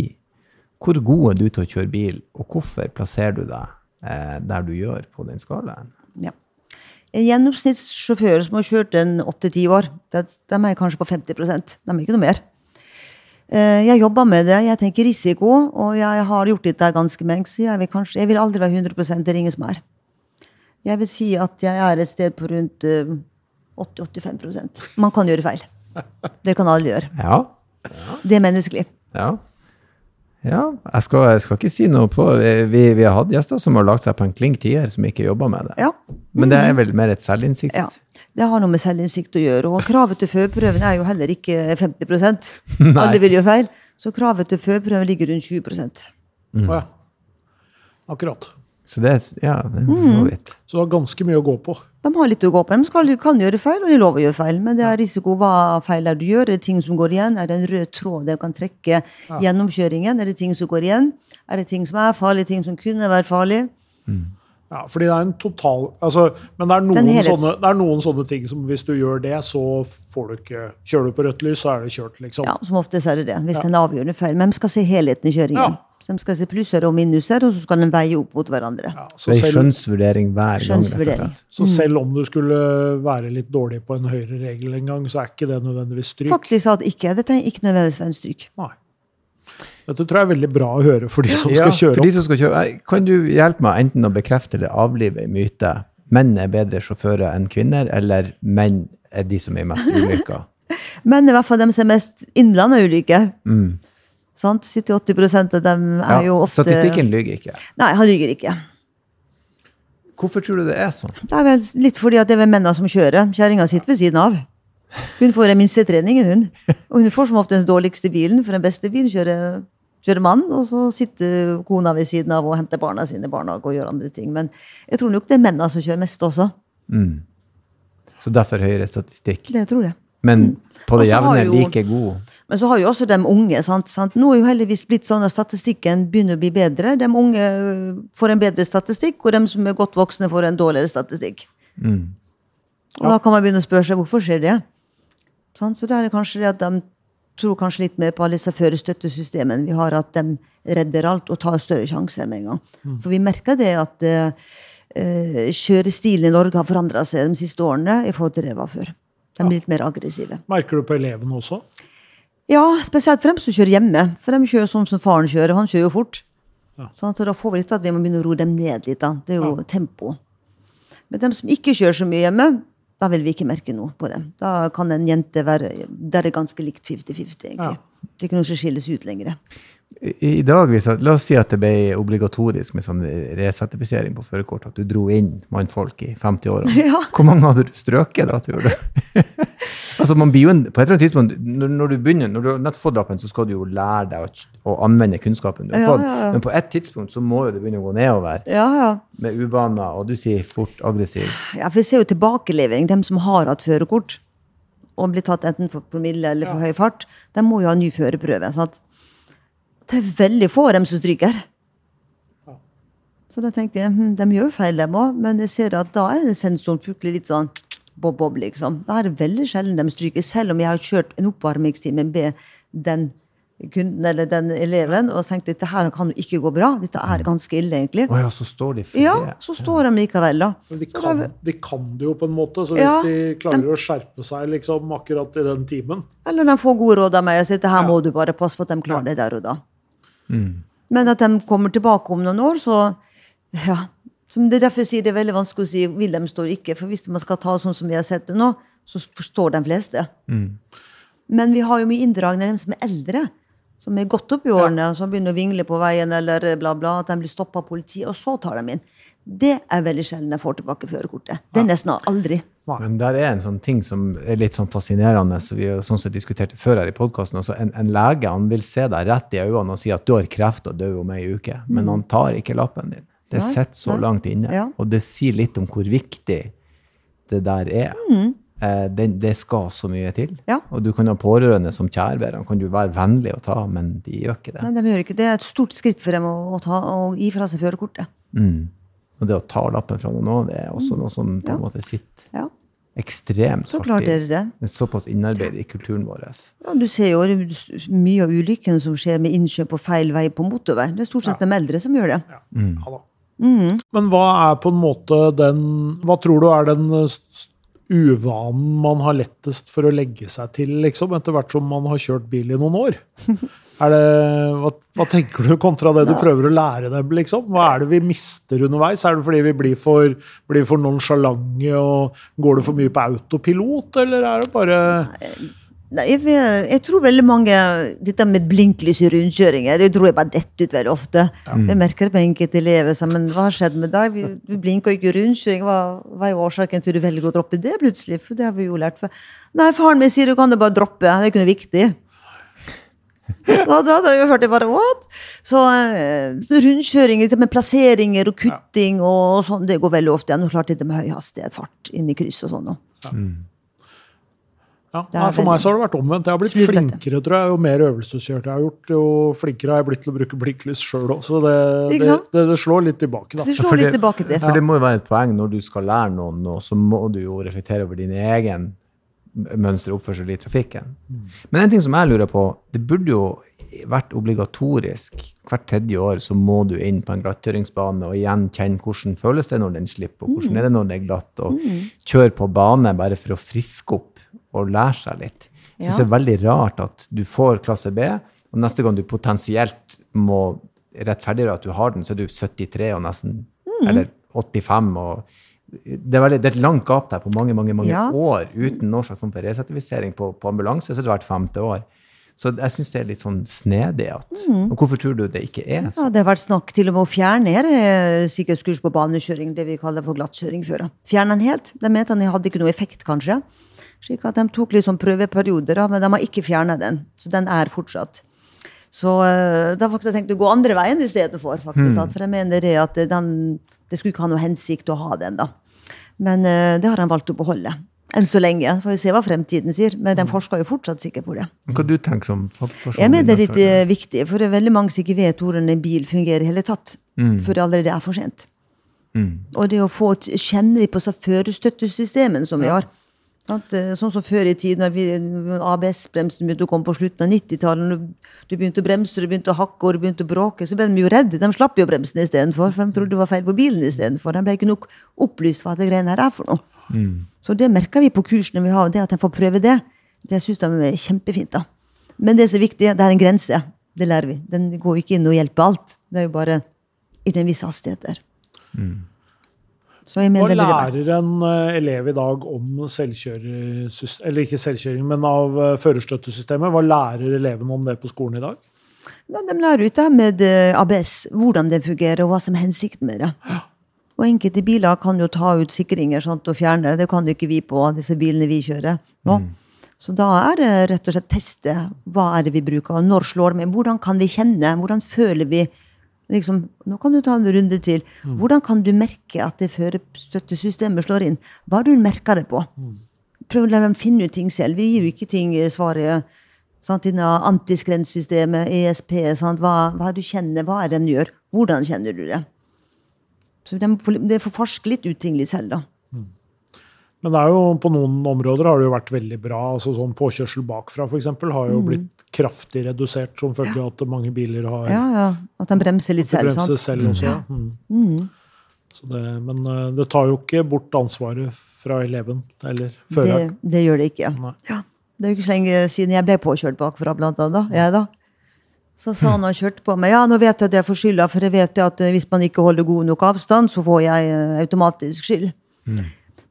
hvor god er du til å kjøre bil, og hvorfor plasserer du deg eh, der du gjør på den skalaen? Ja. En gjennomsnittssjåfør som har kjørt en åtte-ti år, de, de er kanskje på 50% De er ikke noe mer. Jeg jobber med det, jeg tenker risiko, og jeg har gjort dette ganske lenge, så jeg vil, kanskje, jeg vil aldri være 100 det er ingen som er. Jeg vil si at jeg er et sted på rundt eh, 80-85% Man kan gjøre feil. Det kan alle gjøre. Ja. Det er menneskelig. Ja. Ja, jeg skal, jeg skal ikke si noe på Vi, vi har hatt gjester som har lagt seg på en klink tier, som ikke jobber med det. Ja. Men det er vel mer et selvinnsikt? ja. Det har noe med selvinnsikt å gjøre. Og kravet til førprøven er jo heller ikke 50% Alle vil gjøre feil. Så kravet til førprøven ligger rundt 20 Å ja. Akkurat. Så det er Ja, det er Mm. så du har ganske mye å gå på. De har litt å gå på. De skal, kan gjøre feil, og de lover å gjøre feil. Men det er risiko. Hva feil er du gjør? Er det ting som går igjen? Er det en rød tråd de kan trekke gjennomkjøringen? Er det ting som går igjen? Er det ting som er farlig, ting som kunne vært farlig? Ja, fordi det er en total altså, Men det er, noen sånne, det er noen sånne ting som hvis du gjør det, så får du ikke Kjører du på rødt lys, så er det kjørt, liksom. Ja, Som oftest er det det. Hvis det er en avgjørende feil. Men de skal se helheten i kjøringen. Ja. Så de skal se plusser og minuser, og så skal de veie opp mot hverandre. Ja, så, Det er skjønnsvurdering hver gang, rett og slett. så selv om du skulle være litt dårlig på en høyere regel en gang, så er ikke det nødvendigvis stryk. Faktisk at ikke. Det trenger ikke nødvendigvis være en stryk. Nei. Dette tror jeg er veldig bra å høre for de som Ja, skal kjøre for de som skal kjøre. Kan du hjelpe meg enten å bekrefte eller avlive en myte? Menn er bedre sjåfører enn kvinner, eller menn er de som er i mest ulykker? er i hvert fall de som er mest innblanda ulykker. Mm. Sant? 70-80 av dem er jo ofte statistikken lyver ikke. Nei, han lyver ikke. Hvorfor tror du det er sånn? Det er vel litt fordi at det er mennene som kjører. Kjerringa sitter ved siden av. Hun får den minste treningen, hun. Og hun får som ofte den dårligste bilen, for den beste bilen kjører, kjører mann, og så sitter kona ved siden av og henter barna sine i barnehage og gjør andre ting. Men jeg tror nok det er mennene som kjører mest også. Mm. Så derfor høyere statistikk. Det tror jeg. Men på det jevne like god. Men så har jo også de unge. sant? sant? Nå er jo heldigvis blitt sånn at statistikken begynner å bli bedre. De unge øh, får en bedre statistikk, og de som er godt voksne, får en dårligere statistikk. Og da kan man begynne å spørre seg hvorfor skjer det. Sant? Så da er det kanskje det at de tror kanskje litt mer på alle disse førerstøttesystemene vi har, at de redder alt og tar større sjanser med en gang. For vi merker det at eh, eh, kjørestilen i Norge har forandra seg de siste årene i forhold til det det var før. De blir litt mer aggressive. Merker du på elevene også? Ja, spesielt for dem som kjører hjemme. For de kjører sånn som faren kjører. Han kjører jo fort. Sånn, så da får vi litt at vi må begynne å roe dem ned litt. da. Det er jo tempo. Men dem som ikke kjører så mye hjemme, da vil vi ikke merke noe på det. Da kan en jente være Der er ganske likt 50-50, egentlig. Det er ikke noe som skilles ut lenger. I, i dag, hvis, La oss si at det ble obligatorisk med sånn resertifisering på førerkort, at du dro inn mannfolk i 50-åra. Ja. Hvor mange hadde du strøket da, tror du? altså, man blir jo en, på et eller annet tidspunkt, når, når du begynner, når du har nettopp fått lappen, så skal du jo lære deg å, å anvende kunnskapen du har Ja, fått. ja. Men på et tidspunkt så må jo det begynne å gå nedover Ja, ja. med uvaner, og du sier fort aggressiv. ja for vi ser jo tilbakelevering. De som har hatt førerkort og blir tatt enten for promille eller for høy fart, de må jo ha ny førerprøve. sant? Det er veldig få av dem som stryker. Så da tenkte jeg hm, de gjør feil, dem òg, men jeg ser at da er sensoren plutselig litt sånn bob-bob, liksom. Da er det veldig sjelden de stryker, selv om jeg har kjørt en oppvarmingstime med den kunden eller den eleven og tenkt at dette her kan jo ikke gå bra. Dette er ganske ille, egentlig. Oh ja, så står de for Ja, det. så står de likevel, da. Men De kan, da- de kan det jo på en måte, så hvis Ja, de klarer å skjerpe seg liksom akkurat i den timen Eller de får gode råd av meg og sier at her må du bare passe på at de klarer det der og da. Men at de kommer tilbake om noen år, så ja. Det er derfor jeg sier det er veldig vanskelig å si vil de står ikke. For hvis man skal ta sånn som vi har sett det nå, så forstår de fleste. Men vi har jo mye inndragende av dem som er eldre. Som er godt opp i årene, som begynner å vingle på veien, eller bla, bla. At de blir stoppa av politiet, og så tar de inn. Det er veldig sjelden jeg får tilbake førerkortet. Det er nesten aldri. Men der er en sånn ting som er litt sånn fascinerende, som vi har sånn sett diskutert før her i podkasten. Altså en, en lege han vil se deg rett i øynene og si at du har kreft og dør om ei uke, men han tar ikke lappen din. Det sitter så nei. langt inne. Ja. Og det sier litt om hvor viktig det der er. Eh, det, det skal så mye til. Ja. Og du kan ha pårørende som han kan du være vennlig å ta, men de gjør ikke det. Nei, de gjør ikke det. Det er et stort skritt for dem å, å, ta, å gi fra seg førerkortet. Og det å ta lappen fra noen òg, det er også noe som på en Ja. måte sitter Ja, ekstremt så klart er det det. Det er såpass innarbeidet i kulturen vår. Ja, du ser jo mye av ulykkene som skjer med innkjøp på feil vei på motorvei. Det er stort sett de eldre som gjør det. Ja da. Men hva er på en måte den Hva tror du er den uvanen man har lettest for å legge seg til, liksom, etter hvert som man har kjørt bil i noen år? Er det, hva, hva tenker du kontra det du prøver å lære dem? liksom? Hva er det vi mister underveis? Er det fordi vi blir for, blir for nonsjalante, og går det for mye på autopilot, eller er det bare jeg, jeg tror veldig mange Dette med blinklys i rundkjøringer det tror jeg bare detter ut veldig ofte. Jeg merker det på enkelte elever. Men hva har skjedd med deg? Du blinker ikke i rundkjøring. Hva, hva er årsaken til du velger å droppe det plutselig? For det har vi jo lært For, Nei, faren min sier du kan det bare droppe. Det er ikke noe viktig. Da, da hadde jeg jo hørt det bare, what? Så, eh, så rundkjøring dette med plasseringer og kutting og sånn, det går veldig ofte igjen. Og klart det med høy hastighet, fart inn i kryss og sånn. Ja, Mm. Ja, nei, for meg så har det vært omvendt. Jeg har blitt Slutt flinkere tror jeg, jo mer øvelseskjørt jeg har gjort. Jo flinkere har jeg blitt til å bruke blikklys sjøl òg. Så det, det, det, det slår litt tilbake, da. Det slår litt tilbake til. For det må jo være et poeng når du skal lære noen noe, så må du jo reflektere over din egen mønster og oppførsel i trafikken. Men en ting som jeg lurer på, det burde jo vært obligatorisk. Hvert tredje år så må du inn på en glattkjøringsbane og igjen kjenne hvordan føles det når den slipper, og hvordan er det når det er glatt, og kjøre på bane bare for å friske opp og lære seg litt. Jeg synes Ja. det er veldig rart at du får klasse B, og neste gang du potensielt må rettferdiggjøre at du har den, så er du 73 og nesten, eller 85 og det er, et langt gap der på mange mange, mange Ja. år uten noen slags resertifisering på, på ambulanse. så det det hvert femte år. Så jeg syns det er litt sånn snedig. at, og Hvorfor tror du det ikke er Ja, sånn? Det har vært snakk til og med å fjerne eh, sikkerhetskurs på banekjøring, det vi kaller for glattkjøring før. Fjerne den helt. De mente den hadde ikke noe effekt, kanskje. Slik at de tok litt sånn prøveperioder, men de har ikke fjerna den. Så den er fortsatt. Så eh, da har jeg tenkt å gå andre veien i stedet for, jeg mener det at den, det skulle ikke ha noe hensikt å ha den, da. Men eh, det har han valgt å beholde. Enn så lenge. Får vi se hva fremtiden sier. Men den forsker jo fortsatt sikkert på det. Hva du tenker som? Jeg mener det er litt eh, viktig, for det er veldig mange som ikke vet hvordan en bil fungerer i hele tatt. Før det allerede er for sent. Mm. Og det å få kjenne litt på så førerstøttesystemene som vi har. Eh, Sånn som før i tiden, når ABS-bremsen begynte å komme på slutten av 90-tallet. Du begynte å bremse, du begynte å hakke og du begynte å bråke. Så ble de jo redde. De slapp jo bremsen istedenfor, for de trodde det var feil på bilen istedenfor. De ble ikke nok opplyst hva det greiene her er for noe. Så det merker vi på kursene vi har, det at de får prøve det. Det syns de er kjempefint. da. Men det som er viktig, det er en grense. Det lærer vi. Den går jo ikke inn og hjelper alt. Det er jo bare i en viss hastighet der. Jeg Hva er lærer en eh, elev i dag om selvkjørersys- Eller ikke selvkjøring, men av eh, førerstøttesystemet? Hva lærer elevene om det på skolen i dag? Ja, De lærer ut det med eh, ABS, hvordan det fungerer, og hva som er hensikten med det. Og enkelte biler kan jo ta ut sikringer sant, og fjerne. Det kan jo ikke vi på disse bilene vi kjører nå. Så da er det rett og slett teste. Hva er det vi bruker? og Når slår det med? Hvordan kan vi kjenne? Hvordan føler vi liksom, Nå kan du ta en runde til. Hvordan kan du merke at det førerstøttesystemet slår inn? Hva har du merka det på? Prøv å la dem finne ut ting selv. Vi gir jo ikke ting eh, svaret. Sant? Innen antiskrenssystemet, ESP, sant? Hva, hva du kjenner, hva er det den gjør? Hvordan kjenner du det? Så de får, de får forske litt ut ting litt selv, da. Men det er jo, på noen områder har det jo vært veldig bra. altså sånn Påkjørsel bakfra for eksempel, har jo blitt kraftig redusert som følge av at mange biler har Ja, ja. At de bremser litt selv. bremser sant? selv også. ja. Mm. Så det, men eh, det tar jo ikke bort ansvaret fra eleven eller Det, føreren. det gjør det ikke. Nei. Ja. Det er jo ikke så lenge siden jeg ble påkjørt bakfra, blant annet. Jeg da. Så sa han og kjørte på meg ja, nå vet jeg at jeg får skylda, for jeg vet at eh, hvis man ikke holder god nok avstand, så får jeg eh, automatisk skyld.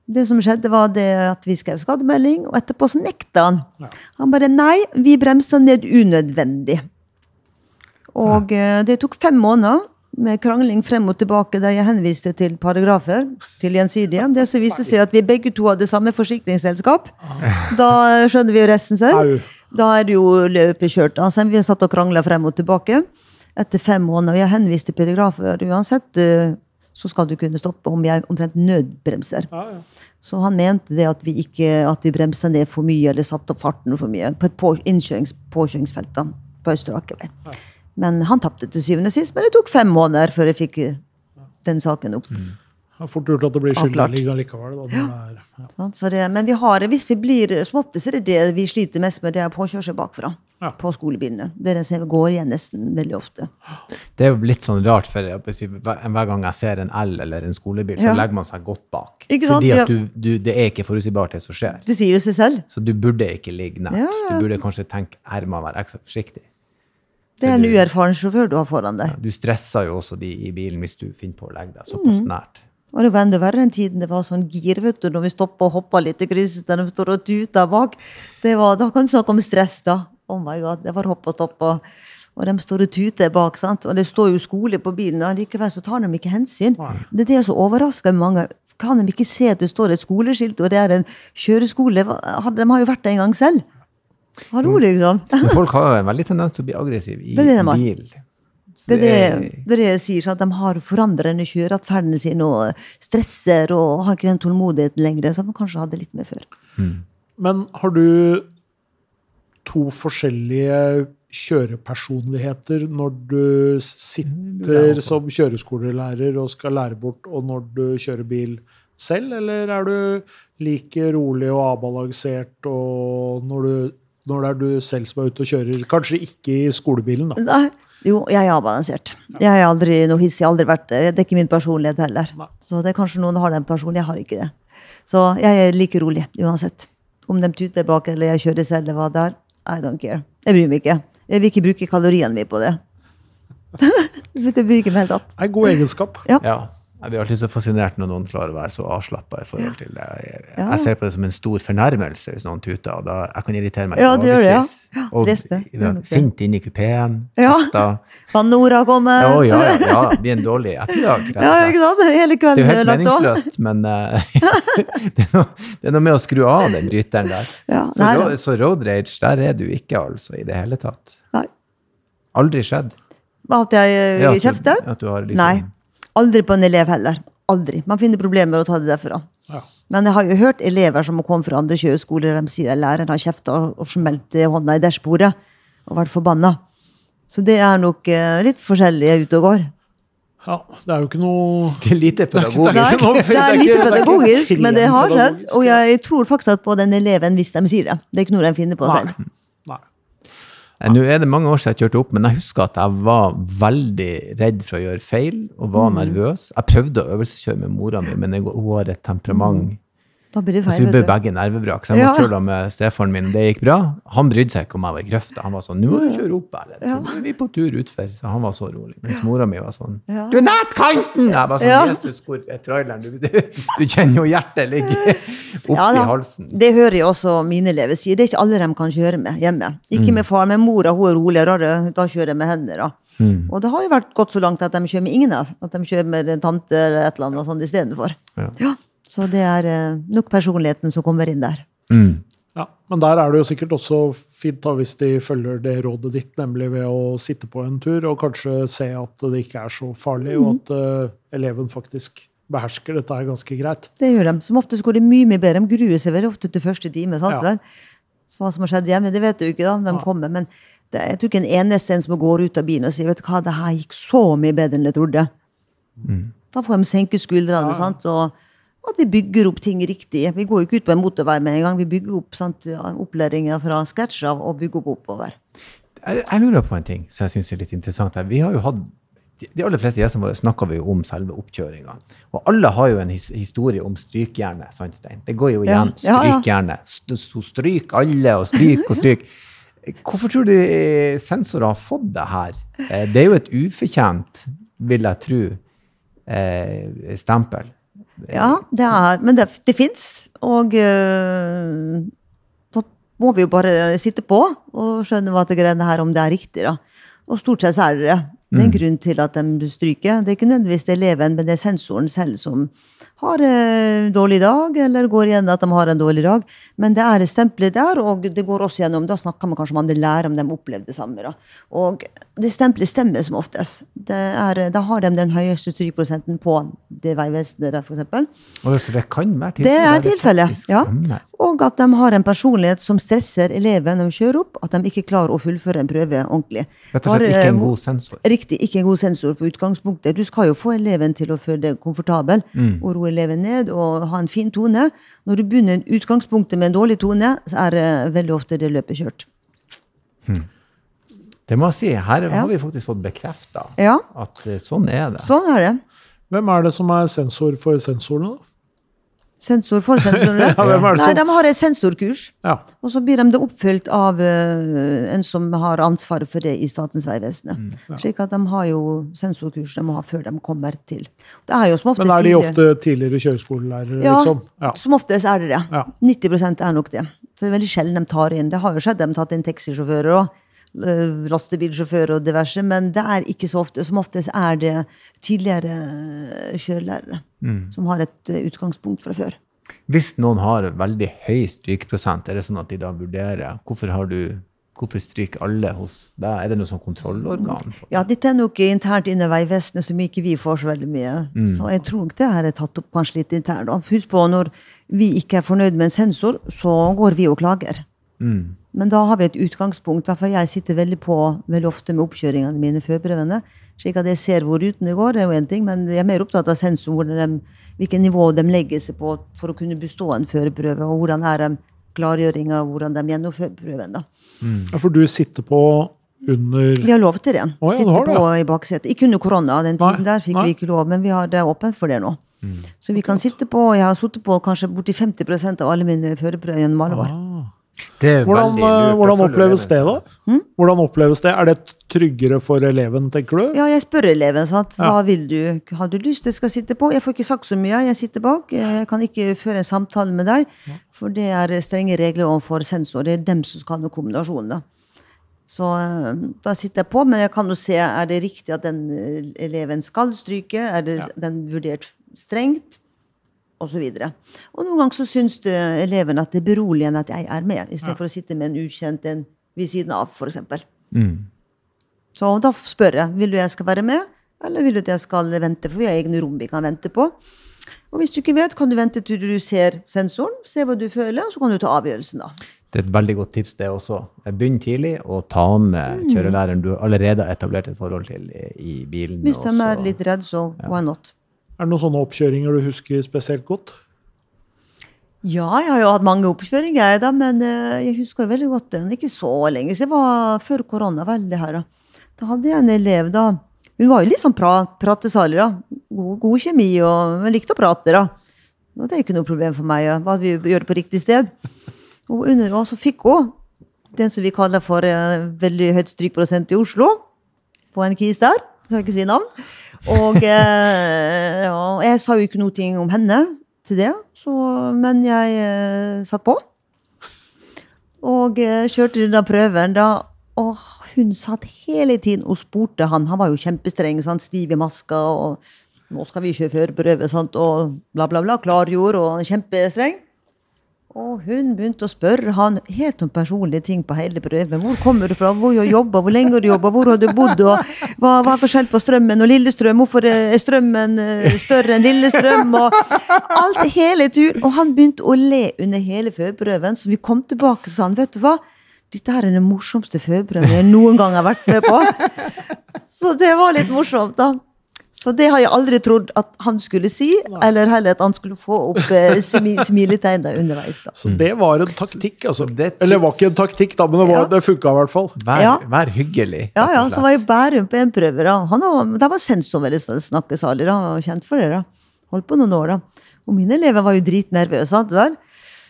Det som skjedde, var det at vi skrev skademelding, og etterpå så nekta han. Han bare nei, vi bremsa ned unødvendig. Og eh, det tok fem måneder med krangling frem og tilbake der jeg henviste til paragrafer til gjensidige. Det som viste seg at vi begge to hadde samme forsikringsselskap. Da skjønner vi jo resten selv. Da er det jo løpet kjørt. Altså, vi satt og krangla frem og tilbake etter fem måneder. Og jeg henviste paragrafer. Uansett eh, så skal du kunne stoppe om jeg omtrent nødbremser. Ja, ja. Så han mente det at vi ikke at vi bremsa ned for mye eller satte opp farten for mye på et på, innkjørings, påkjøringsfelt da, på Østre Akervei. Men han tapte til syvende og sist, men det tok fem måneder før jeg fikk den saken opp. Det er fort gjort at det blir skyldlig likevel. Da, er, ja. Så det, men vi har, hvis vi blir som oftest er det det vi sliter mest med, det er påkjørsel bakfra. Ja. På skolebilene. Det er det som går igjen nesten veldig ofte. Det er jo litt sånn rart, for hver gang jeg ser en L eller en skolebil, så Ja. legger man seg godt bak. Ikke sant? Fordi Ja. at du, du, det er ikke forutsigbart det som skjer. Det sier jo seg selv. Så du burde ikke ligge nært. Ja, ja. Du burde kanskje tenke her må jeg være ekstra forsiktig. Det er en uerfaren sjåfør du har foran deg. Du stresser jo også de i bilen hvis du finner på å legge deg Mm. såpass nært. Og det var enda verre den tiden det var sånn gir, vet du, når vi stoppa og hoppa litt i krysset, når de står og tuter bak. Det var, da kan du snakke om stress, da. Oh my god, det var hopp og stopp. Og, og de står og tuter bak, sant. Og det står jo skole på bilen, og likevel så tar de ikke hensyn. Det er det som overrasker mange. Kan de ikke se at det står et skoleskilt, og det er en kjøreskole? De har jo vært der en gang selv. Hallo, liksom. Men folk har jo en veldig tendens til å bli aggressiv i Det det bil. Det er det, det er det jeg sier, at de har forandrende kjøreatferden sin og stresser og har ikke den tålmodigheten lenger som de kanskje hadde litt med før. Men har du to forskjellige kjørepersonligheter når du sitter som kjøreskolelærer og skal lære bort, og når du kjører bil selv, eller er du like rolig og avbalansert og når, du, når det er du selv som er ute og kjører? Kanskje ikke i skolebilen, da. Nei, jo, jeg er avbalansert. Jeg er aldri noe hissig, aldri vært det. Det er ikke min personlighet heller. Så det er kanskje noen har den personen, jeg har ikke det. Så jeg er like rolig uansett. Om de tuter bak eller jeg kjører selv eller hva det er. I don't care. Jeg bryr meg ikke. Jeg vil ikke bruke kaloriene mine på det. det bryr ikke meg helt det Det er en god egenskap. Ja. Ja. Jeg blir alltid så fascinert når noen klarer å være så avslappa til det. Jeg, Ja. jeg ser på det som en stor fornærmelse hvis noen tuter, og da jeg kan irritere meg Ja, det gjør det, ja. Ja, Og det det. sint inn i kupeen. Ja. Van Nora kommer. Ja, ja, ja, ja. Det blir en dårlig ettermiddag. Ja, ikke sant? Hele Det er jo kvelden helt meningsløst, men uh, det, er noe, det er noe med å skru av den bryteren der. Ja, så, nei, ro, da. så road rage, der er du ikke altså i det hele tatt. Nei. Aldri skjedd. At jeg kjefter? Ja, du- kjefter? At du har liksom, Nei. Aldri på en elev heller. Aldri. Man finner problemer med å ta det derfra. Ja. Men jeg har jo hørt elever som har kommet fra andre kjøreskoler, de sier at læreren har kjefta og smelt hånda i dashbordet og vært forbanna. Så det er nok eh, litt forskjellig ute og går. ja, det er jo ikke noe Det er lite pedagogisk. Det er ikke Det er det er litt det er ikke pedagogisk, men det har skjedd. Og jeg tror faktisk at på den eleven hvis de sier det. Det er ikke noe de finner på selv. Nei. Eh, Nå er det mange år siden jeg kjørte opp, men jeg husker at jeg var veldig redd for å gjøre feil og var nervøs. Jeg prøvde å øvelseskjøre med mora mi, men hun har et temperament. Da blir det Altså, feil. vi ble begge nervebrak, så jeg Ja. måtte med stefaren min. Det gikk bra. Han brydde seg ikke om jeg var i grøfta. Han var sånn 'Nå må du kjøre opp, Erlend. Så nå er vi på tur utfor.' Så han var så rolig. Mens mora mi var sånn Ja. 'Du er nært kanten!' Jeg var sånn Ja. 'Jesus, hvor er traileren?' Du, du, du kjenner jo hjertet ligger oppi Ja halsen. Det hører jeg også mine elever si. Det er ikke alle de kan kjøre med hjemme. Ikke med far, men mora hun er roligere. Da kjører jeg med henne. da. Og det har jo vært gått så langt at de kjører med ingen av. At de kjører med en tante eller et eller annet sånt istedenfor. Ja. Ja. Så det er eh, nok personligheten som kommer inn der. Mm. Ja, Men der er det jo sikkert også fint da, hvis de følger det rådet ditt, nemlig ved å sitte på en tur og kanskje se at det ikke er så farlig, og at uh, eleven faktisk behersker dette er ganske greit. Det gjør de. Som oftest går det mye mye bedre. De gruer seg veldig ofte til første time. sant Ja. Så hva som har skjedd hjemme, det vet du ikke, da. De kommer. Men det, jeg tror ikke en eneste en som går ut av bilen og sier vet du hva, det her gikk så mye bedre enn jeg trodde. Da får de senke skuldrene. sant? Og at vi bygger opp ting riktig. Vi går jo ikke ut på en motorvei med en gang. Vi bygger opp sant, opplæringa fra scratch av og bygger opp oppover. Jeg, jeg lurer på en ting som jeg syns er litt interessant her. Vi har jo hatt de aller fleste gjestene våre snakker vi jo om selve oppkjøringa. Og alle har jo en his historie om strykjernet. sant Stein? Det går jo igjen. Ja. Strykjernet. St så stryk alle, og stryk og stryk. Hvorfor tror du eh, sensorer har fått det her? Eh, Det er jo et ufortjent, vil jeg tro, eh, stempel. Ja, det er, men det, det fins. Og øh, så må vi jo bare sitte på og skjønne hva det greiene her, om det er riktig. da. Og stort sett så er det det. Det er en grunn til at de stryker. Det er ikke nødvendigvis det eleven, men det er sensoren selv som har en dårlig dag, eller går igjen at de har en dårlig dag. Men det er stempelet der, og det går også gjennom Da snakker man kanskje om andre lærer om de opplevde det samme. da. Og det stempelet stemmer som oftest. Det er, da har de den høyeste strykprosenten på det Vegvesenet der, f.eks. Så det kan være Det er tilfellet, ja. Og at de har en personlighet som stresser eleven når de kjører opp. At de ikke klarer å fullføre en prøve ordentlig. Rett og slett ikke en god sensor. Riktig, ikke en god sensor på utgangspunktet. Du skal jo få eleven til å føle deg komfortabel Mm. og roe eleven ned og ha en fin tone. Når du begynner utgangspunktet med en dårlig tone, så er det veldig ofte det løpet kjørt. Det må jeg si. Her Ja. har vi faktisk fått bekrefta Ja, at eh, sånn er det. sånn er det. Hvem er det som er sensor for sensorene? da? Sensor for sensorene. Ja, hvem er det Nei, som- de har et sensorkurs. Ja. Og så blir de det oppfylt av uh, en som har ansvaret for det i Statens vegvesen. Mm, Slik at de har jo sensorkurs de må ha før de kommer til. Det er jo som oftest Men er de ofte tidligere kjøreskolelærere, ja, liksom? Ja. som oftest er det det. Ja. 90% er nok det. Så det er veldig sjelden de tar inn. Det har jo skjedd de har tatt inn taxisjåfører og lastebilsjåfører og diverse, men det er ikke så ofte. Som oftest er det tidligere eh, kjørelærere Mm. som har et eh, utgangspunkt fra før. Hvis noen har veldig høy strykprosent, er det sånn at de da vurderer hvorfor har du Hvorfor stryker alle hos deg? Er det noe sånn kontrollorgan? Ja, dette er nok internt inne i Vegvesenet som ikke vi får så veldig mye. Så jeg tror det her er tatt opp kanskje litt internt. Husk på, når vi ikke er fornøyd med en sensor, så går vi og klager. Mm. Men da har vi et utgangspunkt. hvert fall Jeg sitter veldig på veldig ofte med oppkjøringene mine, førbrevene. Slik at jeg ser hvor rutene går, det er jo en ting, men jeg er mer opptatt av sensorene, hvilket nivå de legger seg på for å kunne bestå en førerprøve, og hvordan er de klargjøringa, hvordan de gjennomfører prøven. da. Ja, For du sitter på under Vi har lov til det. ja, du Sitte har det, på i baksetet. Ikke under korona, den Nei, tiden der fikk nei. vi ikke lov, men vi har det åpent for det nå. Så vi kan sitte på, jeg har sittet på kanskje borti 50% av alle mine førerprøver gjennom alle år. ah. Det er Hvordan, veldig lurt eh, hvordan oppleves det, da? eleven. Hvordan oppleves det? Er det tryggere for eleven, tenker du? Ja, jeg spør eleven, sant. Hva Ja. vil du? Har du lyst til jeg skal sitte på? Jeg får ikke sagt så mye, jeg sitter bak. Jeg kan ikke føre en samtale med deg, for det er strenge regler overfor sensor. Det er dem som skal ha noen kombinasjon, da. Så eh, da sitter jeg på, men jeg kan jo se, er det riktig at den eh, eleven skal stryke? Er det den vurdert strengt? Og så. Og noen ganger så syns elevene at det er beroligende at jeg er med, istedenfor for å sitte med en ukjent en ved siden av, f.eks. Mm. Så da spør jeg vil du jeg skal være med, eller vil du at jeg skal vente, for vi har egne rom vi kan vente på. Og hvis du ikke vet, kan du vente til du ser sensoren, se hva du føler, og så kan du ta avgjørelsen, da. Det er et veldig godt tips, det også. Begynn tidlig og ta med Mm. kjørelæreren du allerede har etablert et forhold til i, bilen. Hvis de er litt redd, så why not? Er det noen sånne oppkjøringer du husker spesielt godt? Ja, jeg har jo hatt mange oppkjøringer, da, men eh, jeg husker jo veldig godt er ikke så lenge siden. Var før korona. veldig her da. Da hadde jeg en elev da. Hun var jo litt sånn pra pratesalig, da. God, god kjemi, og men likte å prate, da. Og det er jo ikke noe problem for meg. Hva vi gjør på riktig sted. Og, under, så fikk hun den som vi kaller for eh, veldig høyt strykprosent i Oslo. På en kis der. Skal ikke si navn. Og eh, ja, jeg sa jo ikke noe om henne til det, så, men jeg eh, satt på. Og eh, kjørte denne prøven, da. Og hun satt hele tiden og spurte han. Han var jo kjempestreng, sant? stiv i maska. og nå skal vi kjøre førerprøve, og bla, bla, bla. Klargjorde og kjempestreng. Og hun begynte å spørre han helt om personlige ting på hele prøven. Hvor kommer du fra, hvor har du jobba, hvor lenge har du jobba, hvor har du bodd, og hva, hva er forskjell på strømmen og Lillestrøm, hvorfor er strømmen eh, større enn Lillestrøm, og alt hele turen. Og han begynte å le under hele førprøven, så vi kom tilbake sa han, vet du hva, dette er den morsomste førprøven jeg noen gang har vært med på. Så det var litt morsomt, da. Så det har jeg aldri trodd at han skulle si, eller heller at han skulle få opp eh, smi smiletegn der underveis. da. Så det var en taktikk, altså. Det er. Eller det var ikke en taktikk, da, men det, var, Ja. det funka i hvert fall. Vær, Ja. vær hyggelig. Ja, ja, så var jeg Bærum på en prøve. da. Han var, der var sensor veldig snakkesalig. da, Han var Kjent for det. da. Holdt på noen år, da. Og mine elever var jo dritnervøse. sant vel?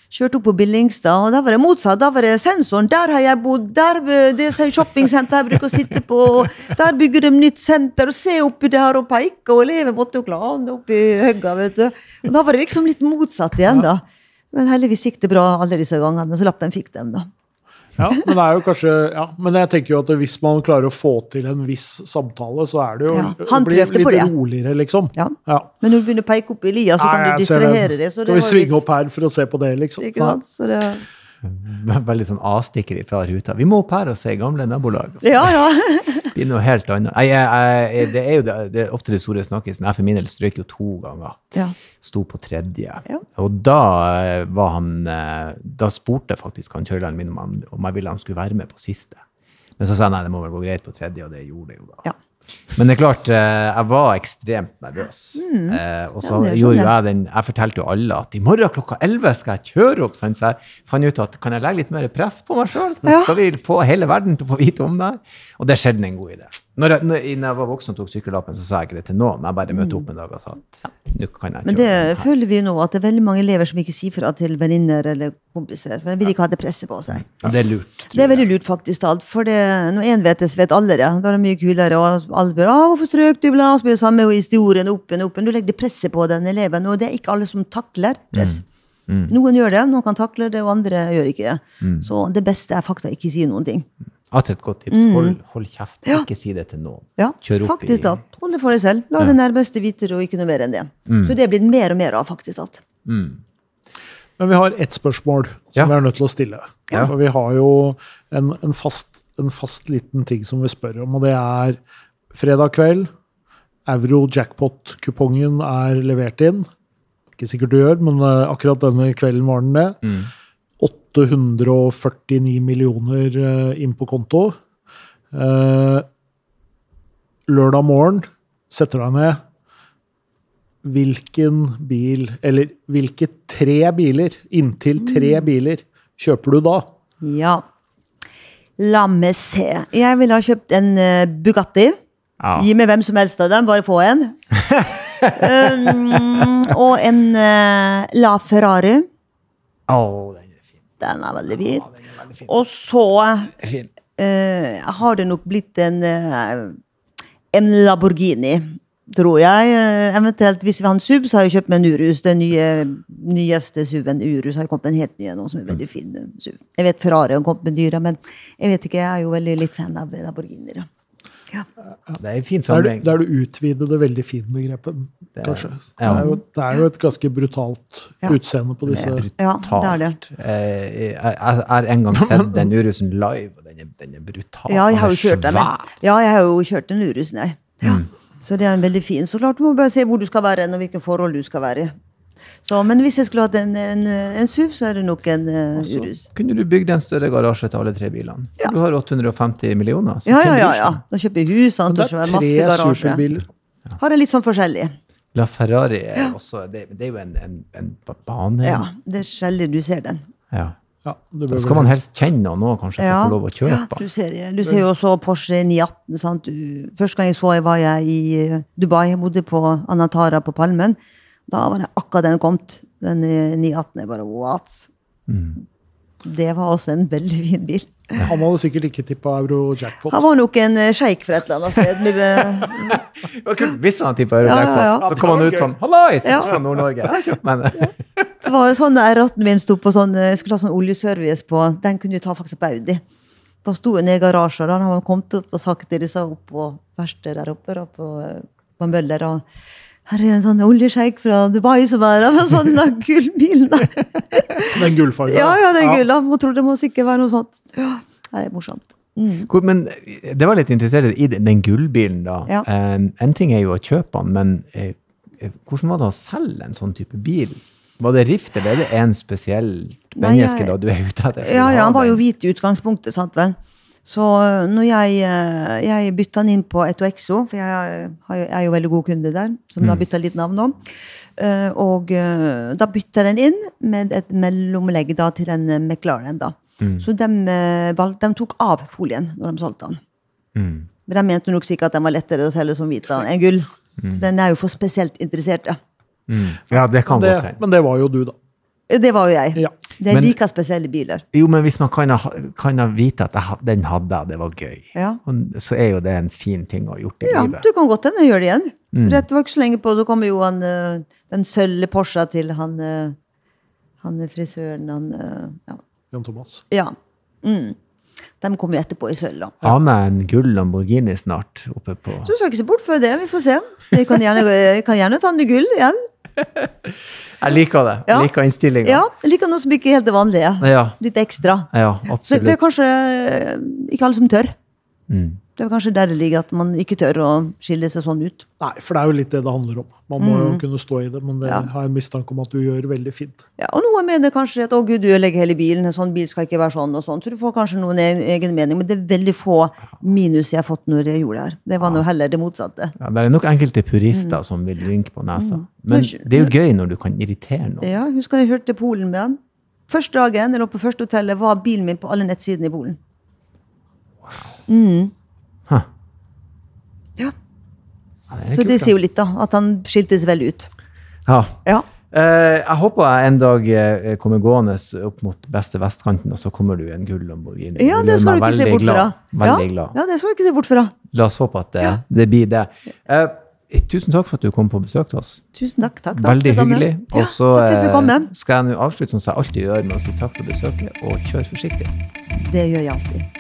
Kjørte opp på Billingstad, og da var det motsatt. Da var det sensoren. Der har jeg bodd. Der det er shoppingsenter jeg bruker å sitte på. Der bygger de nytt senter. Og se oppi der og peke. Og eleven måtte jo klare oppi høgga, vet du. Og da var det liksom litt motsatt igjen, da. Men heldigvis gikk det bra alle disse gangene, så lappen fikk dem, da. Ja, men det er jo kanskje, ja, men jeg tenker jo at hvis man klarer å få til en viss samtale, så er det jo Ja, han blir litt på det. roligere, liksom. Ja. Ja. Men når du begynner å peke opp i lia, så kan Nei, du ser den. distrahere det. Skal vi svinge litt- opp her for å se på det, liksom? Ikke sant? Så det, Veldig sånn avstikker fra ruta. Vi må opp her og se gamle nabolag. altså. ja, ja. Blir noe helt annet. Nei, jeg, jeg, det er jo det, det er ofte det store snakkisen. Jeg for min del strøk jo to ganger. ja. Sto på tredje. Ja. Og da eh, var han eh, Da spurte faktisk han kjørelæreren min om, han, om jeg ville han skulle være med på siste. Men så sa jeg nei, det må vel gå greit på tredje, og det gjorde det jo da. Ja. Men det er klart, eh, jeg var ekstremt nervøs. Eh, og så Mm. Ja, gjorde jo jeg den Jeg fortalte jo alle at i morgen klokka 11 skal jeg kjøre opp. Sånn, Så jeg fant ut at kan jeg legge litt mer press på meg sjøl? Ja. Skal vi få hele verden til å få vite om det her? Og det skjedde en god idé. Når jeg, når, jeg var voksen og tok sykkellappen, så sa jeg ikke det til noen. Jeg bare møtte opp en dag og sa at nå kan jeg Men kjøre. det føler vi nå, at det er veldig mange elever som ikke sier fra til venninner eller kompiser. For de vil ikke ha det presset på seg. Ja, det er lurt. Det er veldig lurt, faktisk. alt, For det, når én vet det, så vet alle det. Da er det mye kulere. Og alle spør «Å, 'hvorfor strøk du', bla, og så blir det samme historien opp og opp. Du legger det presset på den eleven, og det er ikke alle som takler press. Noen gjør det, noen kan takle det, og andre gjør ikke det. Så det beste er faktisk å ikke si noen ting. Atter et godt tips. Hold, hold kjeft. Mm. Ja. Ikke si det til noen. Ja, Kjør opp faktisk i da. Hold det for deg selv. La det nærmeste vite det, og ikke noe mer enn det. Så det er blitt mer og mer av, faktisk alt. Men vi har ett spørsmål som Ja. vi er nødt til å stille. Ja. For vi har jo en, en, fast, en fast liten ting som vi spør om, og det er fredag kveld. Euro jackpot-kupongen er levert inn. Ikke sikkert du gjør, men eh, akkurat denne kvelden var den det. 849 millioner eh, inn på konto. Eh, lørdag morgen setter deg ned. Hvilken bil, eller hvilke tre biler, inntil tre biler, kjøper du da? Ja. La meg se. Jeg ville ha kjøpt en eh, Bugatti. Ja. Gi meg hvem som helst av dem, bare få en. um, og en uh, La Ferrari. Å, den er veldig fin. Den er veldig fin. Og så eh, har det nok blitt en, uh, en Lamborghini, tror jeg. Uh, eventuelt hvis vi har en SUV, så har jeg kjøpt meg en Urus. Den nye, nyeste SUV-en Urus har kommet med en helt ny en, som er veldig fin SUV. Jeg vet Ferrari har kommet med dyra, men jeg vet ikke, jeg er jo veldig litt fan av Lamborghini. Ja. Det er en fin Det er, sammenheng. du er det veldig fine begrepet, kanskje. Det er, jo, det er jo et ganske brutalt Ja. utseende på disse Ja, det er det. Eh, Jeg har en gang sett den Urusen live, og den er, den er brutal. ja, jeg har jo er kjørt den. Ja, jeg har jo kjørt den Urusen, jeg. Ja. Så det er en veldig fin. Så klart du må bare se hvor du skal være og hvilke forhold du skal være i. Så, men hvis jeg skulle hatt en, en, en SUV, så er det nok en uh, Så Urus. kunne du bygd en større garasje til alle tre bilene. Ja. Du har 850 millioner. så Ja, ja, ja. ja. Da kjøper jeg hus, Men det er masse tre garasje. superbiler. Har jeg litt sånn forskjellig. La Ferrari er også Det, det er jo en, en, en bane. Ja, det er sjelden du ser den. Ja. Ja, det Da skal man helst kjenne noen nå, kanskje, for Ja. å få lov å kjøpe. Du ser, du ser jo også Porsche 918. Sant? Du, første gang jeg så jeg var jeg i Dubai. Jeg bodde på Anatara på Palmen. Da var det akkurat den kommet. Den eh, 918. Jeg bare what? Mm. Det var også en veldig fin bil. Han hadde sikkert ikke tippa euro jackpot. Han var nok en eh, sjeik fra et eller annet sted. Med, eh, Det var kult hvis han tippa Ja, ja, Eurojackpot. ja. Så kom han ut sånn Hallais! Ja. Fra Nord-Norge. Men det var jo sånn R18 min sto på sånn, jeg skulle ha sånn oljeservice på. Den kunne du ta faktisk på Audi. Da sto jeg nede i garasjen, og da hadde han kommet opp og sagt til disse opp på verkstedet der oppe da, på, eh, på Møller. og her er en sånn oljesjeik fra Dubai som er med sånn gullbil. kul bil. da. Den gullfarga. Ja, ja, den gulla. Man tror det må sikkert være noe sånt. Ja, det er morsomt. Mm. Men det var litt interessert i den, den gullbilen, da. Ja. Eh, en ting er jo å kjøpe den, men eh, eh, hvordan var det å selge en sånn type bil? Var det rift, eller er det en spesiell Nei, jeg- da du er ute etter? Ja, ja, han var jo hvit i utgangspunktet, sant vel. Så øh, når jeg, øh, jeg bytta den inn på Etoexo, for jeg øh, er jo veldig god kunde der, som Mm. har bytta litt navn øh, og da bytta den inn med et mellomlegg da til en McLaren. da. Mm. Så de, de tok av folien når de solgte den. Mm. Men de mente nok sikkert at den var lettere å selge som hvit enn gull. For den er jo for spesielt interesserte. Mm. Ja, det kan det, godt hende. men det var jo du, da. Det var jo jeg. Ja. Det er like spesielle biler. Jo, men hvis man kan ha, kan ha vite at jeg, den hadde jeg, det var gøy, Ja. så er jo det en fin ting å ha gjort i Ja, livet. du kan godt hende gjøre det igjen. Mm. Det var ikke så lenge på, da kommer jo han, eh, den sølve Porscha til han, eh, han frisøren, han eh, Ja. Jan Thomas. ja. Mm. De kommer jo etterpå i sølv, da. Ha med en gull Lamborghini snart oppe på Så du skal ikke se bort fra det. Vi får se. Jeg kan gjerne, jeg kan gjerne ta den i gull igjen. Jeg liker det. Jeg Ja. liker innstillinga. Ja, jeg liker noe som ikke er helt det vanlige. Ja, Litt ekstra. ja, Så det er kanskje ikke alle som tør. Mm. Det er kanskje der det ligger at man ikke tør å skille seg sånn ut. Nei, for det er jo litt det det handler om. Man må jo kunne stå i det, men det Mm. Ja. har jeg mistanke om at du gjør veldig fint. Ja, og noen mener kanskje at å gud, du ødelegger hele bilen, en sånn bil skal ikke være sånn og sånn. Så du får kanskje noen egen mening, men det er veldig få minus jeg har fått når jeg gjorde det her. Det var nå heller det motsatte. Ja, det er nok enkelte purister som vil rynke på nesa. Men det er jo gøy når du kan irritere noen. Ja, husker jeg hørte Polen med han. Første dagen jeg lå på første hotellet, var bilen min på alle nettsidene i Polen. Huh. Ja, Ja, det Så kult, det sier jo litt, da. At han skiltes vel ut. Ja. Ja. Uh, jeg håper jeg en dag eh, kommer gående opp mot beste vestkanten, og så kommer du i en gull Lamborghini. Ja, det skal du ikke se bort fra. glad. Ja. ja, det skal du ikke se bort fra. La oss håpe at det, det blir det. Uh, tusen takk for at du kom på besøk til oss. Tusen takk. takk, takk Veldig hyggelig. Og så skal jeg nå avslutte som jeg alltid gjør, med å si takk for besøket, og kjør forsiktig. Det gjør jeg alltid.